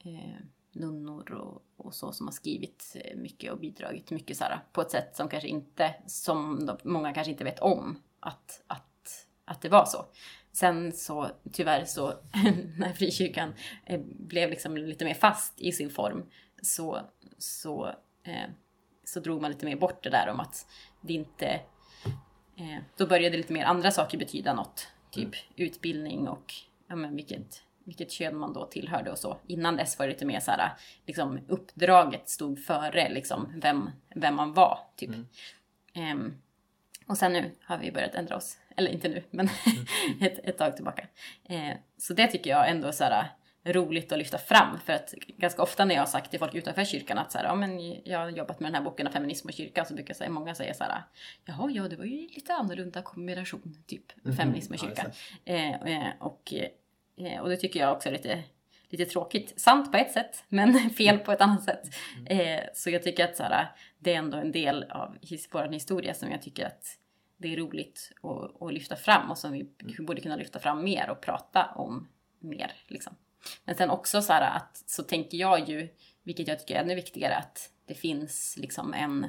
eh, nunnor och, och så som har skrivit eh, mycket och bidragit mycket så här, på ett sätt som kanske inte, som de, många kanske inte vet om att, att, att det var så. Sen så tyvärr så när frikyrkan eh, blev liksom lite mer fast i sin form så, så, eh, så drog man lite mer bort det där om att det inte eh, då började lite mer andra saker betyda något. Typ utbildning och ja, men vilket, vilket kön man då tillhörde och så. Innan dess var det lite mer så här, liksom uppdraget stod före liksom vem, vem man var. Typ. Ehm, och sen nu har vi börjat ändra oss. Eller inte nu, men ett, ett tag tillbaka. Eh, så det tycker jag ändå så här, roligt att lyfta fram. För att ganska ofta när jag har sagt till folk utanför kyrkan att så här, ja, men jag har jobbat med den här boken om feminism och kyrkan så brukar säga, många säga så här, jaha, ja det var ju lite annorlunda kombination, typ Mhm. feminism och kyrkan. just Eh, eh, och, eh, och det tycker jag också är lite, lite tråkigt. Sant på ett sätt, men fel på ett annat sätt. Eh, så jag tycker att så här, det är ändå en del av his- vår historia som jag tycker att det är roligt att, att lyfta fram och som vi borde kunna lyfta fram mer och prata om mer. Liksom. Men sen också så här att så tänker jag ju, vilket jag tycker är ännu viktigare, att det finns liksom en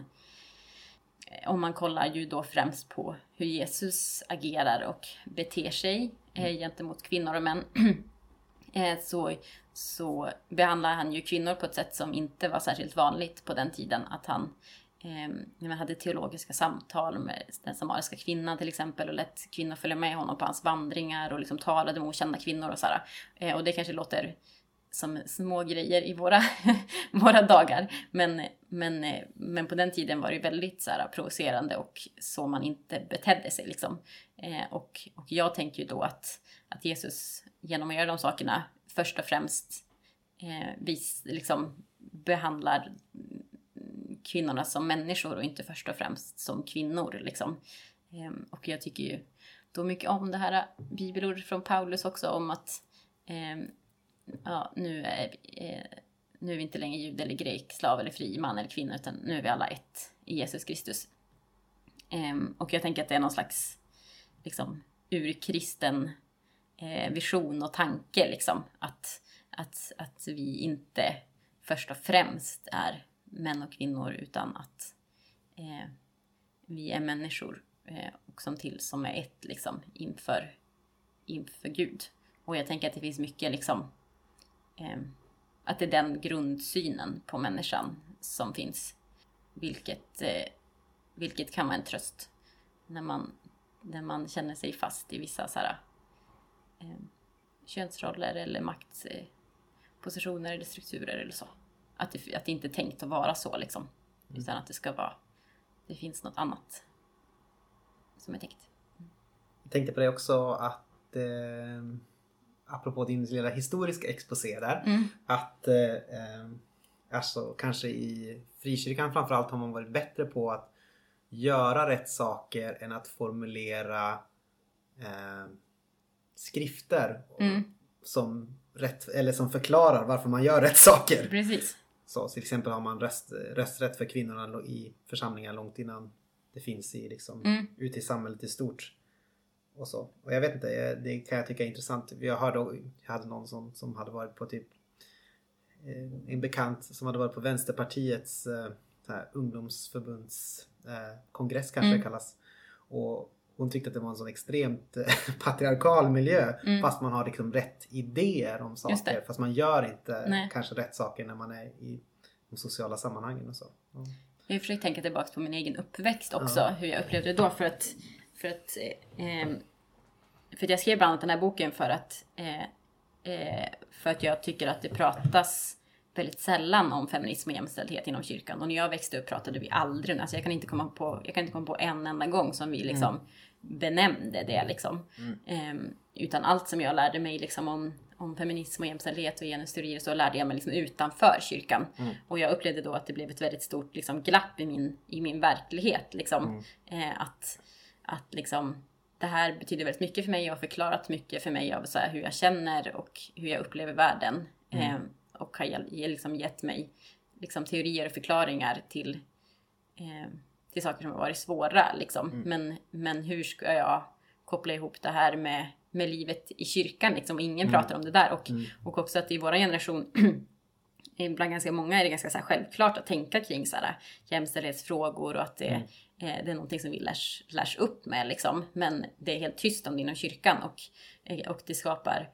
om man kollar ju då främst på hur Jesus agerar och beter sig eh, gentemot kvinnor och män. eh, så, så behandlar han ju kvinnor på ett sätt som inte var särskilt vanligt på den tiden. Att han eh, hade teologiska samtal med den samariska kvinnan till exempel och lät kvinnor följa med honom på hans vandringar och liksom talade med okända kvinnor och sådär. Eh, och det kanske låter som små grejer i våra, våra dagar. Men, men, men på den tiden var det väldigt så här, provocerande och så man inte betedde sig. Liksom. Eh, och, och jag tänker ju då att, att Jesus genom att göra de sakerna först och främst eh, vis, liksom, behandlar kvinnorna som människor och inte först och främst som kvinnor. Liksom. Ehm, och jag tycker ju då mycket om det här äh, bibelordet från Paulus också om att eh, ja, nu, är, eh, nu är vi inte längre jude eller grek, slav eller fri, man eller kvinna, utan nu är vi alla ett i Jesus Kristus. Eh, och jag tänker att det är någon slags liksom, urkristen eh, vision och tanke, liksom, att, att, att vi inte först och främst är män och kvinnor, utan att eh, vi är människor eh, och som till som är ett liksom, inför, inför Gud. Och jag tänker att det finns mycket liksom, eh, att det är den grundsynen på människan som finns. Vilket, eh, vilket kan vara en tröst när man, när man känner sig fast i vissa så här, eh, könsroller eller maktpositioner eh, eller strukturer eller så. Att det, att det inte är tänkt att vara så liksom. Mm. Utan att det ska vara, det finns något annat som är tänkt. Jag tänkte på det också att eh, apropå din lilla historiska exposé där. Mm. Att eh, eh, alltså kanske i frikyrkan framförallt har man varit bättre på att göra rätt saker än att formulera eh, skrifter Mm. som, rätt, eller som förklarar varför man gör rätt saker. Precis. Så till exempel har man röst, rösträtt för kvinnorna i församlingar långt innan det finns i, liksom, Mm. ute i samhället i stort. Och så. Och jag vet inte, det kan jag tycka är intressant. Jag hörde, jag hade någon som, som hade varit på typ eh, en bekant som hade varit på Vänsterpartiets eh, så här, ungdomsförbunds eh, kanske Mm. det kallas. Och hon tyckte att det var en sån extremt eh, patriarkal miljö Mm. fast man har liksom rätt idéer om saker. Fast man gör inte Nej. kanske rätt saker när man är i de sociala sammanhangen och så. Ja. Jag försöker tänka tillbaka på min egen uppväxt också, Ja. hur jag upplevde det då. För att, för att, eh, för att jag skrev bland annat den här boken för att, eh, eh, för att jag tycker att det pratas väldigt sällan om feminism och jämställdhet inom kyrkan. Och när jag växte upp pratade vi aldrig, alltså jag kan inte komma på, jag kan inte komma på en enda gång som vi liksom benämnde det liksom. Ehm, utan allt som jag lärde mig liksom om, om feminism och jämställdhet och genusteorier så lärde jag mig liksom utanför kyrkan. Och jag upplevde då att det blev ett väldigt stort liksom, glapp i min, i min verklighet. Liksom. Eh, att, att liksom, det här betyder väldigt mycket för mig och har förklarat mycket för mig av så hur jag känner och hur jag upplever världen. Eh, och har liksom gett mig liksom, teorier och förklaringar till, eh, till saker som har varit svåra. Liksom. Men, men hur ska jag koppla ihop det här med, med livet i kyrkan? Liksom? Ingen pratar om det där. Och, och också att i vår generation bland ganska många är det ganska så självklart att tänka kring så här, jämställdhetsfrågor och att det, eh, det är någonting som vi lärs, lärs upp med. Liksom. Men det är helt tyst om det inom kyrkan och, eh, och det skapar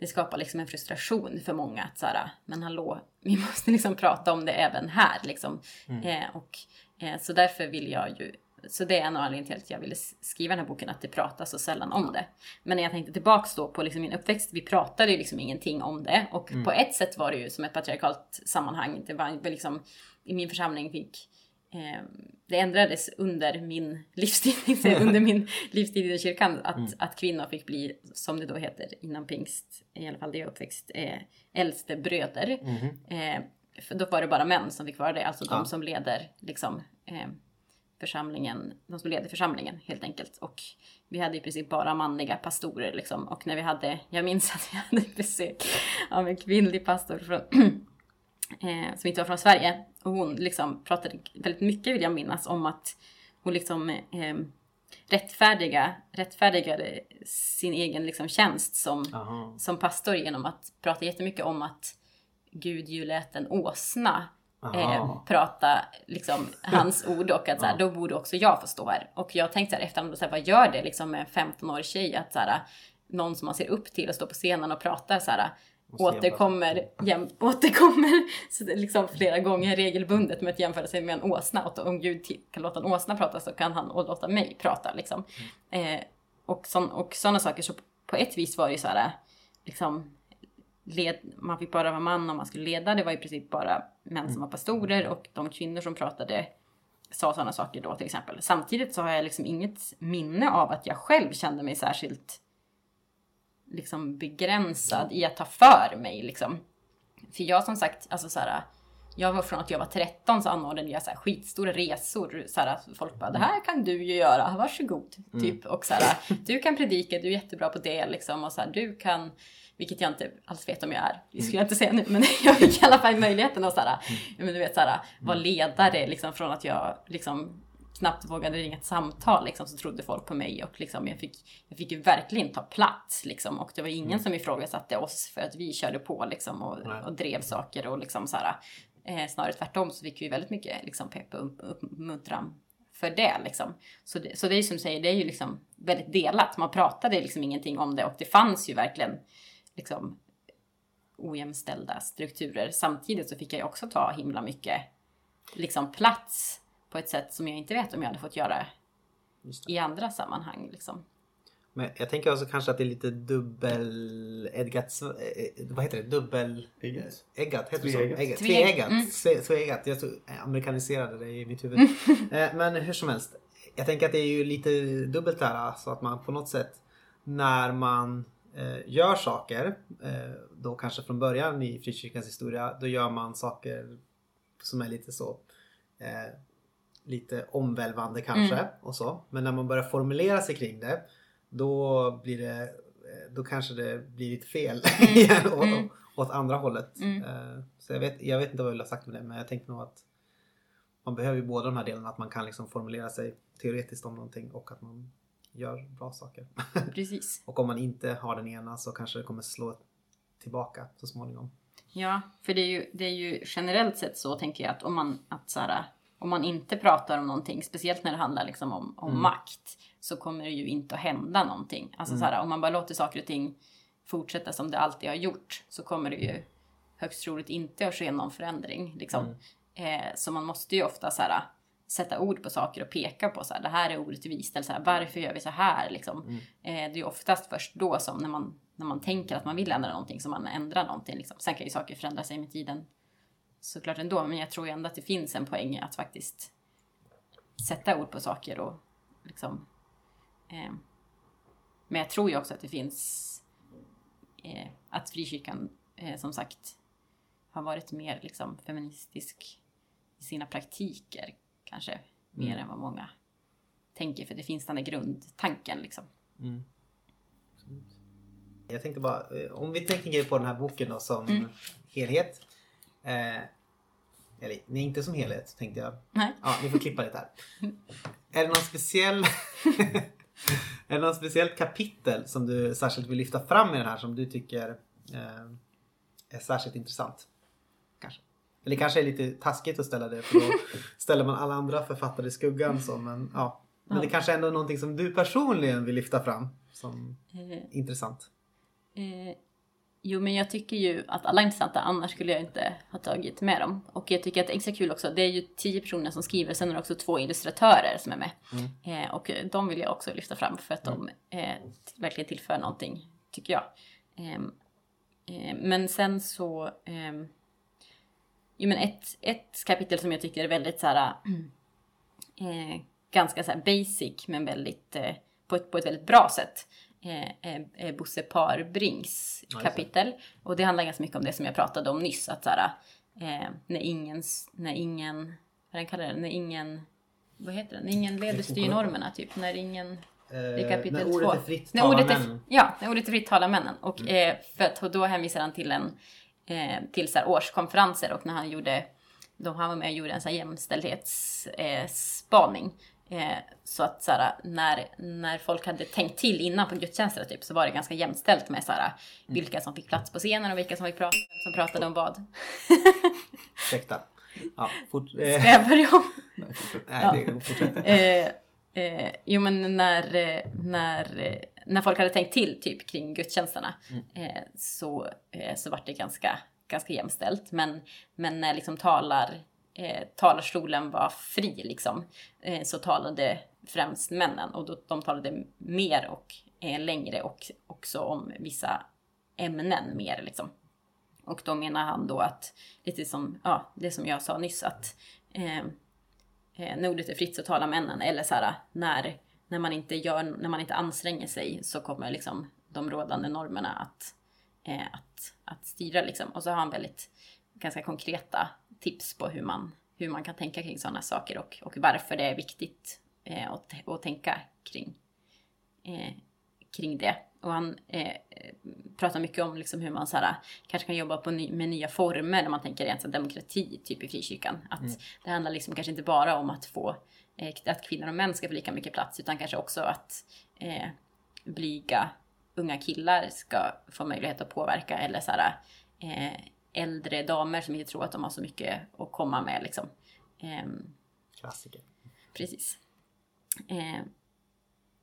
det skapar liksom en frustration för många att så här, men hallå, vi måste liksom prata om det även här liksom. Eh, och, eh, så därför vill jag ju, så det är en av anledningarna till att jag ville skriva den här boken, att det pratas så sällan om det. Men när jag tänkte tillbaks då på liksom min uppväxt, vi pratade ju liksom ingenting om det. Och på ett sätt var det ju som ett patriarkalt sammanhang. Det var liksom, i min församling fick Eh, det ändrades under min livstid, under min livstid i kyrkan, att, att kvinnor fick bli, som det då heter inom pingst, i alla fall det jag uppväxt, eh, äldste bröder. Eh, för då var det bara män som fick vara det, alltså de som leder liksom, eh, församlingen, de som leder församlingen helt enkelt. Och vi hade i princip bara manliga pastorer liksom. Och när vi hade, jag minns att vi hade besök av en kvinnlig pastor från eh, som inte var från Sverige. Och hon liksom pratade väldigt mycket vill jag minnas om att hon liksom eh, rättfärdiga, rättfärdigade sin egen liksom tjänst som, Aha. som pastor genom att prata jättemycket om att Gud ju lät en åsna eh, prata liksom, hans ord och att så här, då borde också jag få stå här. Och jag tänkte så här, efterhand, så här, vad gör det liksom med en 15-årig tjej att så här, någon som man ser upp till och står på scenen och pratar så här. Återkommer, jäm, återkommer så det är liksom flera gånger regelbundet med att jämföra sig med en åsna. Och om Gud kan låta en åsna prata så kan han låta mig prata. Liksom. Eh, och, sån, och sådana saker. Så på ett vis var det ju så här, liksom, led, man fick bara vara man om man skulle leda. Det var i princip bara män som var pastorer och de kvinnor som pratade sa sådana saker då till exempel. Samtidigt så har jag liksom inget minne av att jag själv kände mig särskilt liksom begränsad i att ta för mig liksom. För jag som sagt, alltså så här, jag var från att jag var 13 så anordnade jag så här skitstora resor. Så här, att folk bara, det här kan du ju göra, varsågod. Mm. Typ. Och så här, du kan predika, du är jättebra på det liksom. Och så här, du kan, vilket jag inte alls vet om jag är. Det skulle jag inte säga nu, men jag fick i alla fall möjligheten att så här, men du vet, så här, vara ledare liksom från att jag liksom knappt vågade ringa ett samtal liksom, så trodde folk på mig och liksom, jag, fick, jag fick ju verkligen ta plats liksom, och det var ingen Mm. som ifrågasatte oss för att vi körde på liksom, och, Nej. och drev saker och liksom så här, eh, snarare tvärtom så fick vi väldigt mycket liksom, pepp och upp- uppmuntran för det liksom. Så det, så det är som du säger, det är ju liksom väldigt delat. Man pratade liksom ingenting om det och det fanns ju verkligen liksom ojämställda strukturer. Samtidigt så fick jag ju också ta himla mycket liksom plats på ett sätt som jag inte vet om jag hade fått göra i andra sammanhang. Liksom. Men jag tänker också kanske att det är lite dubbel-edgat, eh, vad heter det? Dubbel... Eggat, heter det så? Tveeggat. Eggat. Tveeggat. Mm. Tveeggat. Jag amerikaniserade det i mitt huvud. Eh, Men hur som helst. Jag tänker att det är ju lite dubbelt där. Så att man på något sätt när man eh, gör saker, eh, då kanske från början i frikyrkans historia, då gör man saker som är lite så eh, lite omvälvande kanske Mm. och så. Men när man börjar formulera sig kring det då blir det eh, då kanske det blir lite fel igen åt, Mm. åt andra hållet. Mm. Eh, Så jag vet, jag vet inte vad jag vill ha sagt med det men jag tänkte nog att man behöver ju båda de här delarna. Att man kan liksom formulera sig teoretiskt om någonting och att man gör bra saker. Precis. och om man inte har den ena så kanske det kommer slå tillbaka så småningom. Ja, för det är, ju, det är ju generellt sett så tänker jag att om man, att så här, om man inte pratar om någonting, speciellt när det handlar liksom om, om Mm. makt, så kommer det ju inte att hända någonting. Alltså så här, om man bara låter saker och ting fortsätta som det alltid har gjort så kommer det ju högst troligt inte att ske någon förändring. Liksom. Eh, så man måste ju ofta så här, sätta ord på saker och peka på så här, det här är orättvist eller så här, varför gör vi så här liksom. Eh, det är oftast först då som när man, när man tänker att man vill ändra någonting som man ändrar någonting. Liksom. Sen kan ju saker förändra sig med tiden såklart ändå, men jag tror ändå att det finns en poäng att faktiskt sätta ord på saker och liksom. Eh, men jag tror ju också att det finns eh, att frikyrkan eh, som sagt har varit mer liksom feministisk i sina praktiker kanske mer än vad många tänker för det finns den där grundtanken liksom. Jag tänkte bara, eh, om vi tänker på den här boken då som Mm. helhet. Eh, eller nej, inte som helhet tänkte jag. Nej. Ja, ni får klippa lite här. Är det någon speciell Är det någon speciellt kapitel som du särskilt vill lyfta fram i den här som du tycker eh, är särskilt intressant? Kanske. Eller kanske är lite taskigt att ställa det för då ställer man alla andra författare i skuggan så men ja. Men det kanske ändå är någonting som du personligen vill lyfta fram som Eh, intressant. Eh, jo, men jag tycker ju att alla är intressanta, annars skulle jag inte ha tagit med dem. Och jag tycker att det är extra kul också, det är ju tio personer som skriver, sen är det också två illustratörer som är med. Eh, och de vill jag också lyfta fram för att de eh, t- verkligen tillför någonting, tycker jag. Ehm, eh, men sen så... ehm, jo, men ett, ett kapitel som jag tycker är väldigt så här... eh, ganska så här basic men väldigt eh, på, ett, på ett väldigt bra sätt. Eh, eh, eh, Bosse Parbrings kapitel. Och det handlar ganska mycket om det som jag pratade om nyss. Att så här, eh, när ingen, när ingen, vad den kallar det, när ingen, vad heter det, när ingen leder styr normerna typ. När ingen, det är Eh, kapitel när ordet två. är fritt när ordet är, männen. Mm. Ja, när ordet är fritt talar männen. Och eh, för att och då hänvisar han till en eh, till så här årskonferenser och när han gjorde de han var med och gjorde en så här jämställdhetsspaning. Eh, eh, så att så här, när, när folk hade tänkt till innan på gudstjänster typ, så var det ganska jämställt med så här, vilka som fick plats på scenen och vilka som fick prata, som pratade om vad. Ursäkta. Ja, fort, Ska jag börja om? Nej, det fortsätt. eh, eh, jo men när, eh, när, eh, när folk hade tänkt till typ kring gudstjänsterna Mm. eh, så, eh, så var det ganska, ganska jämställt. Men, men när liksom talar, eh, talarstolen var fri liksom, eh, så talade främst männen och då, de talade mer och eh, längre och också om vissa ämnen mer liksom. Och då menar han då att, lite som, ja, det som jag sa nyss, att eh, eh, när ordet är fritt så talar männen. Eller så här, när, när, man inte gör, när man inte anstränger sig så kommer liksom de rådande normerna att, eh, att, att styra. Liksom. Och så har han väldigt ganska konkreta tips på hur man, hur man kan tänka kring sådana saker och, och varför det är viktigt eh, att, att tänka kring, eh, kring det. Och han eh, pratar mycket om liksom hur man så här, kanske kan jobba på ny, med nya former när man tänker rent här demokrati typ i frikyrkan. Att Mm. det handlar liksom kanske inte bara om att få eh, att kvinnor och män ska få lika mycket plats utan kanske också att eh, blyga unga killar ska få möjlighet att påverka eller så här, eh, äldre damer som inte tror att de har så mycket att komma med liksom. Ehm, Klassiker. Precis. Eh,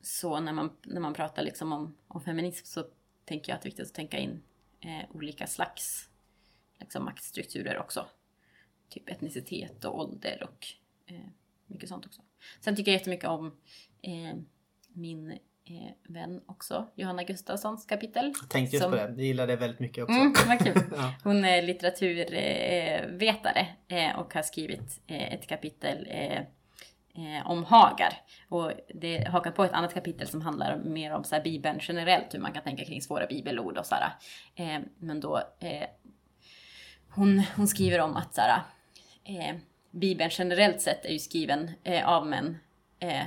så när man, när man pratar liksom om, om feminism så tänker jag att det är viktigt att tänka in eh, olika slags liksom, maktstrukturer också. Typ etnicitet och ålder och eh, mycket sånt också. Sen tycker jag jättemycket om eh, min vän också, Johanna Gustafssons kapitel. Jag tänkte just som- på det. Jag gillar det väldigt mycket också. Mm, vad kul. ja. Hon är litteraturvetare eh, och har skrivit eh, ett kapitel eh, eh, om Hagar. Och det hakar på ett annat kapitel som handlar mer om så här, Bibeln generellt, hur man kan tänka kring svåra bibelord och sådär. Eh, men då, eh, hon, hon skriver om att så här, eh, Bibeln generellt sett är ju skriven eh, av män eh,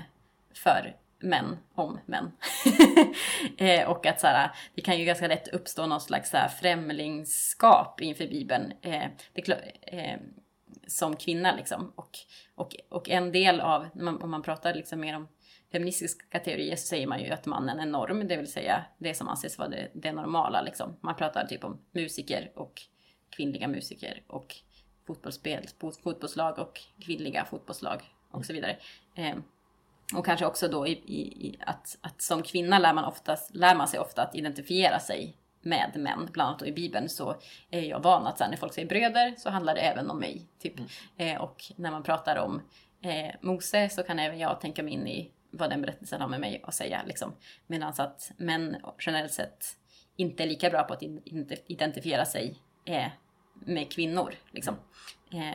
för män om män. eh, och att så här, det kan ju ganska lätt uppstå någon slags så här, främlingskap inför Bibeln. Eh, det, eh, som kvinna liksom. Och, och, och en del av, när man, om man pratar liksom mer om feministiska teorier så säger man ju att mannen är norm, det vill säga det som anses vara det, det normala liksom. Man pratar typ om musiker och kvinnliga musiker och fotbollsspel, fotbollslag och kvinnliga fotbollslag och så vidare. Eh, och kanske också då i, i, att, att som kvinna lär man, oftast, lär man sig ofta att identifiera sig med män. Bland annat i Bibeln så är jag van att när folk säger bröder så handlar det även om mig. Typ. Eh, och när man pratar om eh, Mose så kan även jag tänka mig in i vad den berättelsen har med mig att säga. Liksom. Medan att män generellt sett inte är lika bra på att identifiera sig eh, med kvinnor. Liksom. Eh,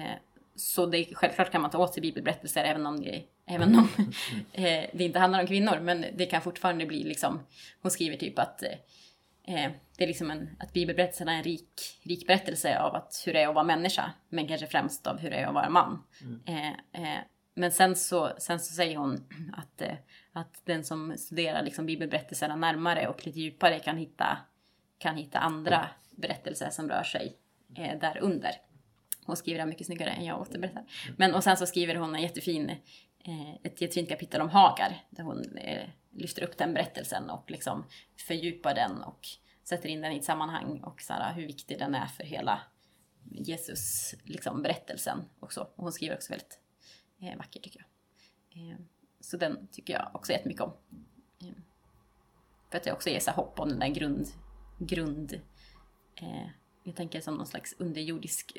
eh, så det, självklart kan man ta åt sig bibelberättelser även om det, även om, eh, det inte handlar om kvinnor. Men det kan fortfarande bli liksom, hon skriver typ att eh, eh, det är liksom en, att bibelberättelserna är en rik, rik berättelse av att, hur det är att vara människa. Men kanske främst av hur det är att vara man. Eh, men sen så, sen så säger hon att, att den som studerar liksom bibelberättelserna närmare och lite djupare kan hitta, kan hitta andra berättelser som rör sig eh, där under. Hon skriver det mycket snyggare än jag återberättar. Men och sen så skriver hon en jättefin, Eh, ett jättefint kapitel om Hagar. Där hon eh, lyfter upp den berättelsen och liksom fördjupar den och sätter in den i ett sammanhang och så här, hur viktig den är för hela Jesus liksom, berättelsen. Och, så. och hon skriver också väldigt eh, vackert tycker jag. Eh, så den tycker jag också jättemycket om. Eh, för att det också ger så hopp om den där grund, grund eh, jag tänker som någon slags underjordisk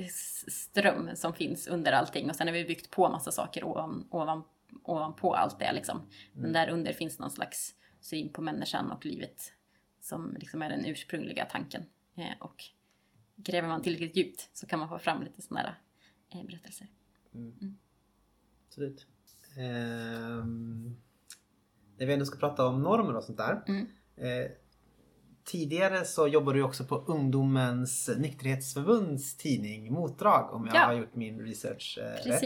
ström som finns under allting och sen har vi byggt på massa saker ovan, ovan, ovanpå allt det liksom. Men Mm. där under finns någon slags syn på människan och livet som liksom är den ursprungliga tanken. Eh, och gräver man tillräckligt djupt så kan man få fram lite sådana där eh, berättelser. Absolut. Ehm, när vi ändå ska prata om normer och sånt där. Mm. Eh, tidigare så jobbade du också på Ungdomens nykterhetsförbunds tidning Motdrag om jag Ja. har gjort min research eh, rätt.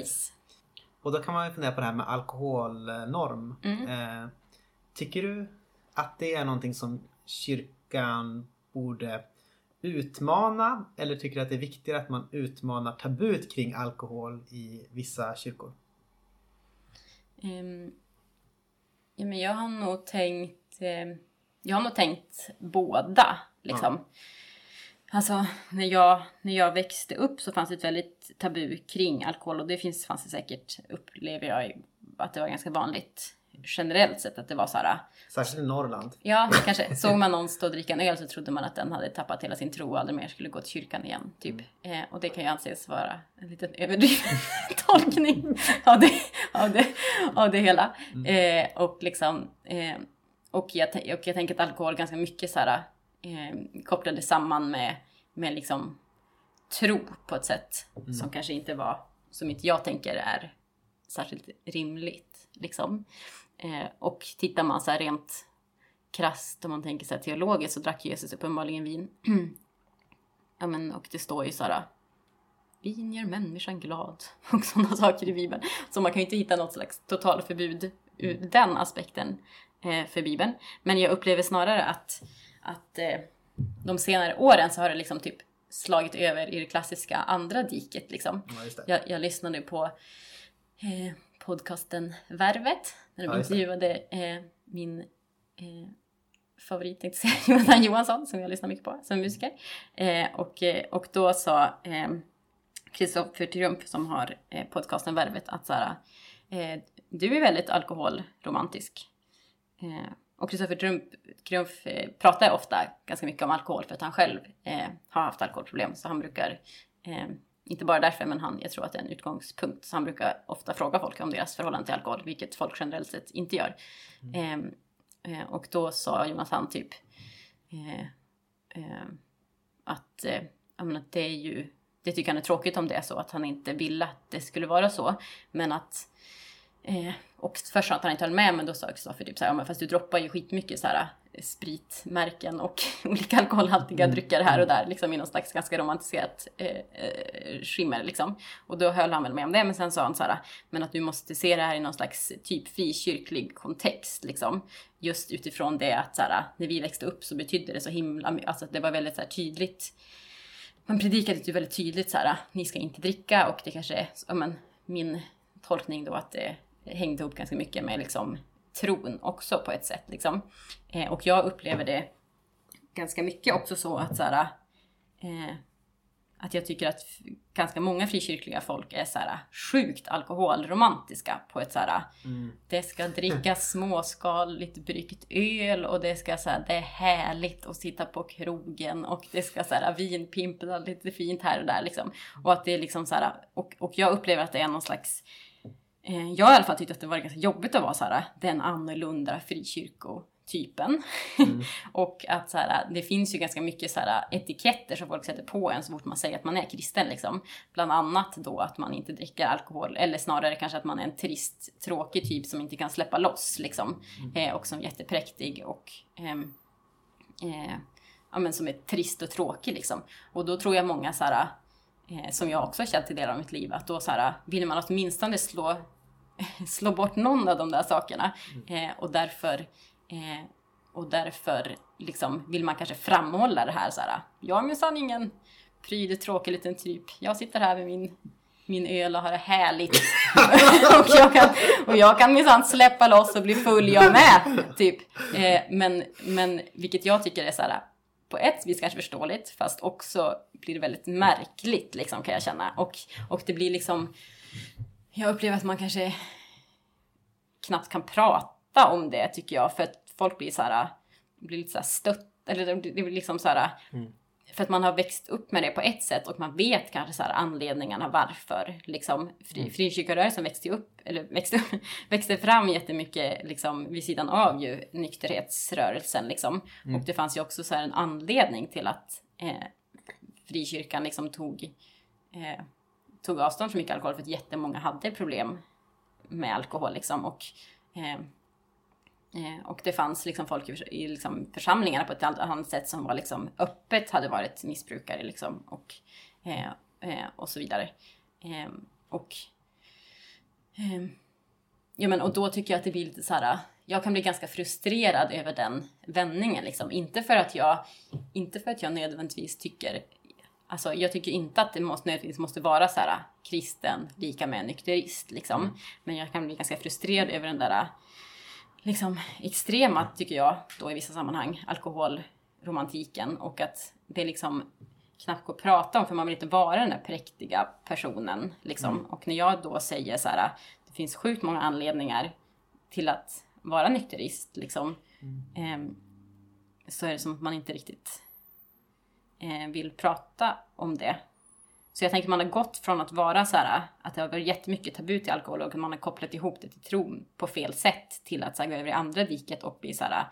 Och då kan man ju fundera på det här med alkoholnorm. Mm. Eh, tycker du att det är någonting som kyrkan borde utmana? Eller tycker du att det är viktigare att man utmanar tabut kring alkohol i vissa kyrkor? Ehm, ja, men jag har nog tänkt, eh, jag har nog tänkt båda liksom. Alltså när jag, när jag växte upp så fanns det ett väldigt tabu kring alkohol och det finns, fanns det säkert, upplever jag, att det var ganska vanligt generellt sett att det var så här. Särskilt i Norrland. Ja, kanske. Såg man någon stå och dricka en öl så trodde man att den hade tappat hela sin tro och aldrig mer skulle gå till kyrkan igen. Typ. Eh, och det kan ju anses vara en liten överdriven tolkning av det, av det, av det hela. Eh, och liksom, eh, och, jag, och jag tänker att alkohol ganska mycket så här, eh, kopplade samman med, med liksom tro på ett sätt Mm. som kanske inte var, som inte jag tänker är särskilt rimligt. Liksom. Eh, och tittar man så här rent krasst om man tänker så här teologiskt så drack Jesus uppenbarligen vin. ja men och det står ju så här Vin gör människan glad och sådana saker i Bibeln. Så man kan ju inte hitta något slags totalförbud ur den aspekten eh, för Bibeln. Men jag upplever snarare att, att eh, de senare åren så har det liksom typ slagit över i det klassiska andra diket liksom. Ja. Jag, jag lyssnade på eh, podcasten Värvet. Där de Ja, intervjuade eh, min eh, favorit, tänkte säga, Jonathan Johansson som jag lyssnar mycket på som musiker. Eh, och, eh, och då sa eh, Kristoffer Triumf som har eh, podcasten Värvet att så här, eh, du är väldigt alkoholromantisk. Och Kristoffer Triumf, Triumf eh, pratar ofta ganska mycket om alkohol för att han själv eh, har haft alkoholproblem. Så han brukar, eh, inte bara därför, men han, jag tror att det är en utgångspunkt. Så han brukar ofta fråga folk om deras förhållande till alkohol, vilket folk generellt sett inte gör. Eh, eh, och då sa Jonathan typ eh, eh, att, ja, men att det är ju, det tycker han är tråkigt om det är så, att han inte ville att det skulle vara så. Men att Eh, och först sa han att han inte höll med men då sa Kristoffer typ såhär, ja men fast du droppar ju skitmycket såhär eh, spritmärken och olika alkoholhaltiga Mm. drycker här och där liksom i någon slags ganska romantiserat eh, eh, skimmer liksom. Och då höll han väl med om det men sen sa han såhär, men att du måste se det här i någon slags typ frikyrklig kontext liksom. Just utifrån det att såhär, när vi växte upp så betydde det så himla mycket, alltså att det var väldigt såhär tydligt man predikade ju väldigt tydligt så här, ni ska inte dricka och det kanske är, ja, men, min tolkning då att det hängde ihop ganska mycket med liksom tron också på ett sätt liksom. Eh, och jag upplever det ganska mycket också så att så här, eh, att jag tycker att ganska många frikyrkliga folk är så här sjukt alkoholromantiska på ett så här det ska drickas småskaligt bryggt öl och det ska så här, det är härligt att sitta på krogen och det ska så här vinpimpla lite fint här och där liksom. Och att det är liksom så här, och, och jag upplever att det är någon slags jag har i alla fall tyckt att det var ganska jobbigt att vara så här den annorlunda frikyrkotypen. och att så här, det finns ju ganska mycket så här etiketter som folk sätter på en så fort man säger att man är kristen liksom. Bland annat då att man inte dricker alkohol eller snarare kanske att man är en trist, tråkig typ som inte kan släppa loss liksom. Eh, och som är jättepräktig och ehm, eh, ja, men som är trist och tråkig liksom. Och då tror jag många så här, eh, som jag också har känt i delar av mitt liv, att då så här, vill man åtminstone slå, slå bort någon av de där sakerna. Eh, och därför, eh, och därför liksom vill man kanske framhålla det här så här, jag är minsann ingen pryd tråkig liten typ. Jag sitter här med min min öl och har det härligt. och jag kan, och jag kan minsann släppa loss och bli full jag med. Typ. Eh, men, men vilket jag tycker är så här, på ett vis kanske förståeligt fast också blir det väldigt märkligt liksom kan jag känna. Och, och det blir liksom, jag upplever att man kanske knappt kan prata om det tycker jag för att folk blir så här, blir lite så här stött, eller det blir liksom så här, för att man har växt upp med det på ett sätt och man vet kanske så här anledningarna varför. Liksom, fri, Mm. Frikyrkorörelsen växte upp, eller växte, upp, växte fram jättemycket liksom, vid sidan av ju nykterhetsrörelsen. Liksom. Mm. Och det fanns ju också så här en anledning till att eh, frikyrkan liksom tog, eh, tog avstånd från mycket alkohol för att jättemånga hade problem med alkohol. Liksom, och, eh, eh och det fanns liksom folk i, i liksom församlingarna på ett annat- annat sätt som var liksom öppet hade varit missbrukare liksom och, eh, eh, och så vidare. Eh, och, eh, ja, men, och då tycker jag att det blir lite så här. Jag kan bli ganska frustrerad över den vändningen. Liksom. Inte, för att jag, inte för att jag nödvändigtvis tycker Alltså, jag tycker inte att det måste, nödvändigtvis måste vara så här kristen lika med nykterist. Liksom. Men jag kan bli ganska frustrerad över den där liksom extrema, tycker jag, då i vissa sammanhang, alkoholromantiken och att det liksom knappt går att prata om för man vill inte vara den där präktiga personen. Liksom. Mm. Och när jag då säger så här, det finns sjukt många anledningar till att vara nykterist liksom. ehm, så är det som att man inte riktigt eh, Eh, vill prata om det. Så jag tänker man har gått från att vara så här, att det har varit jättemycket tabu till alkohol och man har kopplat ihop det till tron på fel sätt till att så här, gå över i andra diket och bli så här,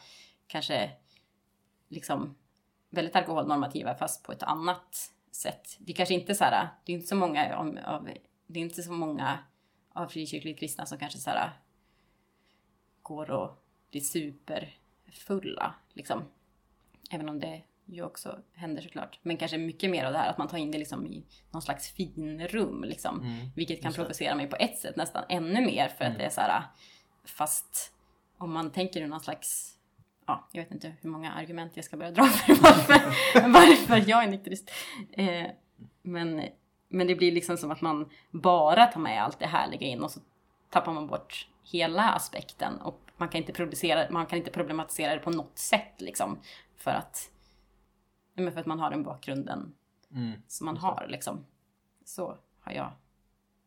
kanske liksom väldigt alkoholnormativa fast på ett annat sätt. Det är kanske inte så här, det är inte så många av det är inte så många av frikyrkligt kristna som kanske så här går och blir superfulla liksom. Även om det ju också händer såklart. Men kanske mycket mer av det här att man tar in det liksom i någon slags finrum liksom. Mm, Vilket kan provocera mig på ett sätt nästan ännu mer för att Mm. det är så här fast om man tänker någon slags Ja, jag vet inte hur många argument jag ska börja dra för varför, varför jag är nykterist. Eh, men, men det blir liksom som att man bara tar med allt det härliga in och så tappar man bort hela aspekten och man kan inte, producera, man kan inte problematisera det på något sätt liksom. För att, men för att man har den bakgrunden Mm. som man har liksom. Så har jag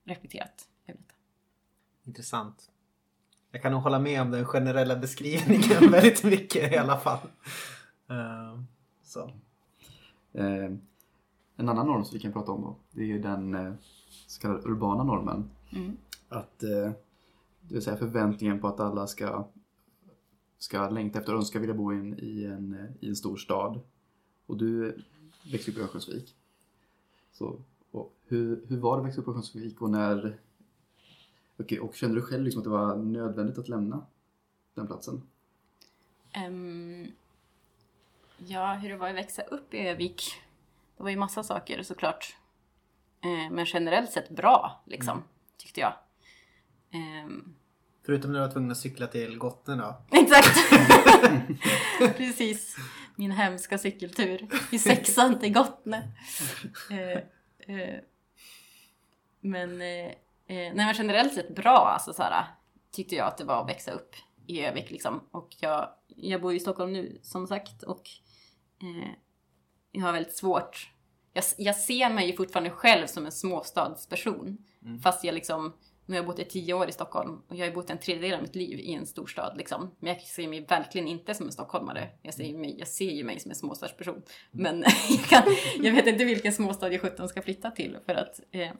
reflekterat över detta. Intressant. Jag kan nog hålla med om den generella beskrivningen väldigt mycket i alla fall. Eh, så. Eh, en annan norm som vi kan prata om då, det är ju den eh, så kallade urbana normen. Mm. Att, eh, det vill säga förväntningen på att alla ska, ska längta efter och önska vilja bo i en, i en, eh, i en stor stad. Och du växte upp i Örnsköldsvik. Så, hur, hur var det att växa upp i Örnsköldsvik och när... Okej, och kände du själv liksom att det var nödvändigt att lämna den platsen? Ehm, ja, hur det var att växa upp i Övik. Det var ju massa saker såklart. Eh, men generellt sett bra, liksom, tyckte jag. Ehm, Förutom när du var tvungen att cykla till Gotten då. exakt! Precis. Min hemska cykeltur i sexan till Gottne. Eh, eh, men, eh, eh, nej, men generellt sett bra, alltså så här, tyckte jag att det var att växa upp i Övik liksom. Och jag, jag bor i Stockholm nu som sagt och eh, jag har väldigt svårt. Jag, jag ser mig ju fortfarande själv som en småstadsperson. Mm. Fast jag liksom, nu har jag bott i tio år i Stockholm och jag har bott en tredjedel av mitt liv i en storstad liksom. Men jag ser mig verkligen inte som en stockholmare. Jag ser, mig, jag ser ju mig som en småstadsperson. Men jag, kan, jag vet inte vilken småstad jag 17 ska flytta till för att eh,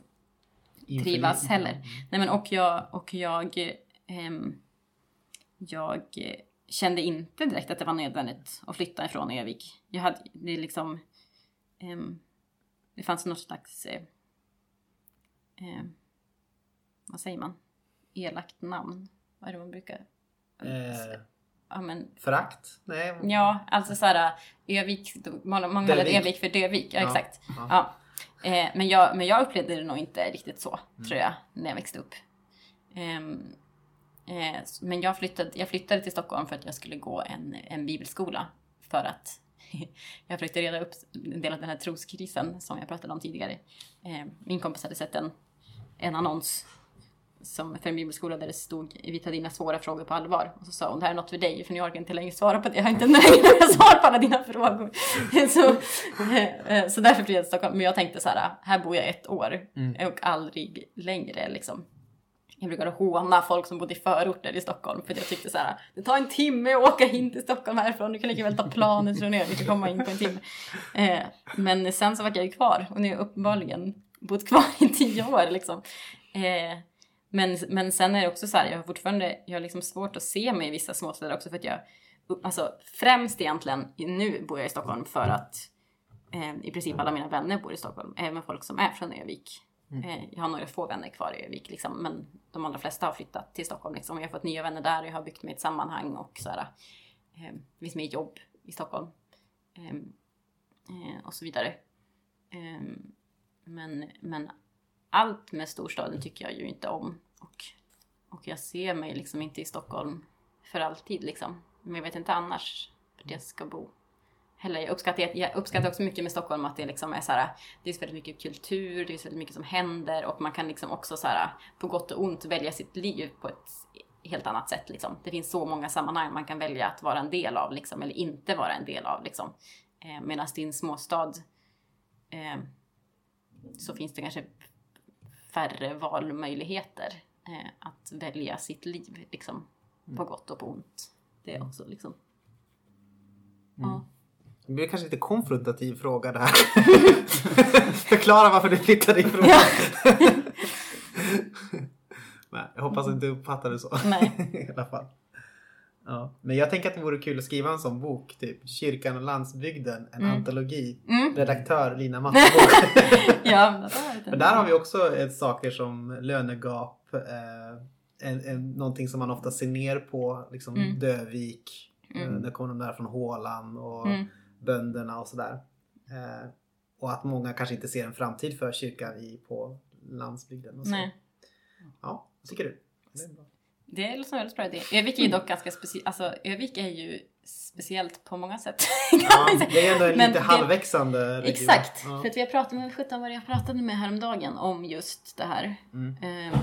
trivas heller. Nej men och jag, och jag, ehm, jag eh, kände inte direkt att det var nödvändigt att flytta ifrån Övik. Jag hade, det liksom, ehm, det fanns något slags, eh, eh, vad säger man, elakt namn. Vad är det man brukar, Eh, ja men förakt? Nej. Ja, alltså såhär Övik, många många kallar. Övik för Dövik. Ja, Ja, exakt. ja. Ja. Eh, men, jag, men jag upplevde det nog inte riktigt så, Mm. tror jag, när jag växte upp. Ehm, eh, s- men jag flyttade, jag flyttade till Stockholm för att jag skulle gå en, en bibelskola. För att jag försökte reda upp en del av den här troskrisen som jag pratade om tidigare. Eh, min kompis hade sett en, en annons som för en bibelskola där det stod vi tar dina svåra frågor på allvar. Och så sa hon det här är något för dig för nu orkar jag inte längre svara på det. Jag har inte längre svar på alla dina frågor. så, eh, så därför blev jag till Stockholm. Men jag tänkte så här, här bor jag ett år Mm. och aldrig längre liksom. Jag brukade håna folk som bodde i förorter i Stockholm för jag tyckte så här, det tar en timme att åka in till Stockholm härifrån, du kan lika väl ta planet från Övik och komma in på en timme. Eh, men sen så var jag ju kvar och nu har jag uppenbarligen bott kvar i tio år liksom. Eh, men, men sen är det också så här, jag har fortfarande, jag har liksom svårt att se mig i vissa småstäder också för att jag, alltså främst egentligen, nu bor jag i Stockholm för att eh, i princip alla mina vänner bor i Stockholm, även folk som är från Övik. Mm. Eh, jag har några få vänner kvar i Övik liksom, men de allra flesta har flyttat till Stockholm liksom. Jag har fått nya vänner där, jag har byggt mig ett sammanhang och så här, eh, det finns mer jobb i Stockholm. Eh, eh, och så vidare. Eh, men, men allt med storstaden tycker jag ju inte om. Och, och jag ser mig liksom inte i Stockholm för alltid liksom. Men jag vet inte annars vart jag ska bo. Heller, jag, uppskattar, jag uppskattar också mycket med Stockholm att det liksom är så här, det är väldigt mycket kultur, det är så väldigt mycket som händer och man kan liksom också så här, på gott och ont välja sitt liv på ett helt annat sätt. Liksom. Det finns så många sammanhang man kan välja att vara en del av liksom, eller inte vara en del av. Liksom. Eh, Medan din småstad eh, så finns det kanske färre valmöjligheter att välja sitt liv. Liksom. På gott och på ont. Det är också liksom. Mm. Ja. Det blir kanske lite konfrontativ fråga det här. Förklara varför du flyttade ifrån. Nej, jag hoppas att du uppfattar det så. Nej. I alla fall. Ja. Men jag tänker att det vore kul att skriva en sån bok. Typ Kyrkan och landsbygden. En Mm. antologi. Mm. Redaktör Lina Mattebo. ja, men där har vi också ett saker som lönegap. Eh, en, en, någonting som man ofta ser ner på. Liksom Mm. Dövik. Mm. Eh, där kommer de där från Håland och Mm. bönderna och sådär. Eh, och att många kanske inte ser en framtid för kyrkan i, på landsbygden. Och så. Nej. Ja, vad tycker du? Det låter som en väldigt bra idé. Övik är ju dock ganska speciellt. Alltså Övik är ju speciellt på många sätt. Ja, det är ändå en lite halvväxande region. Exakt. Ja. För att vi har pratat med, sjutton vad jag pratade med häromdagen om just det här. Mm. Eh,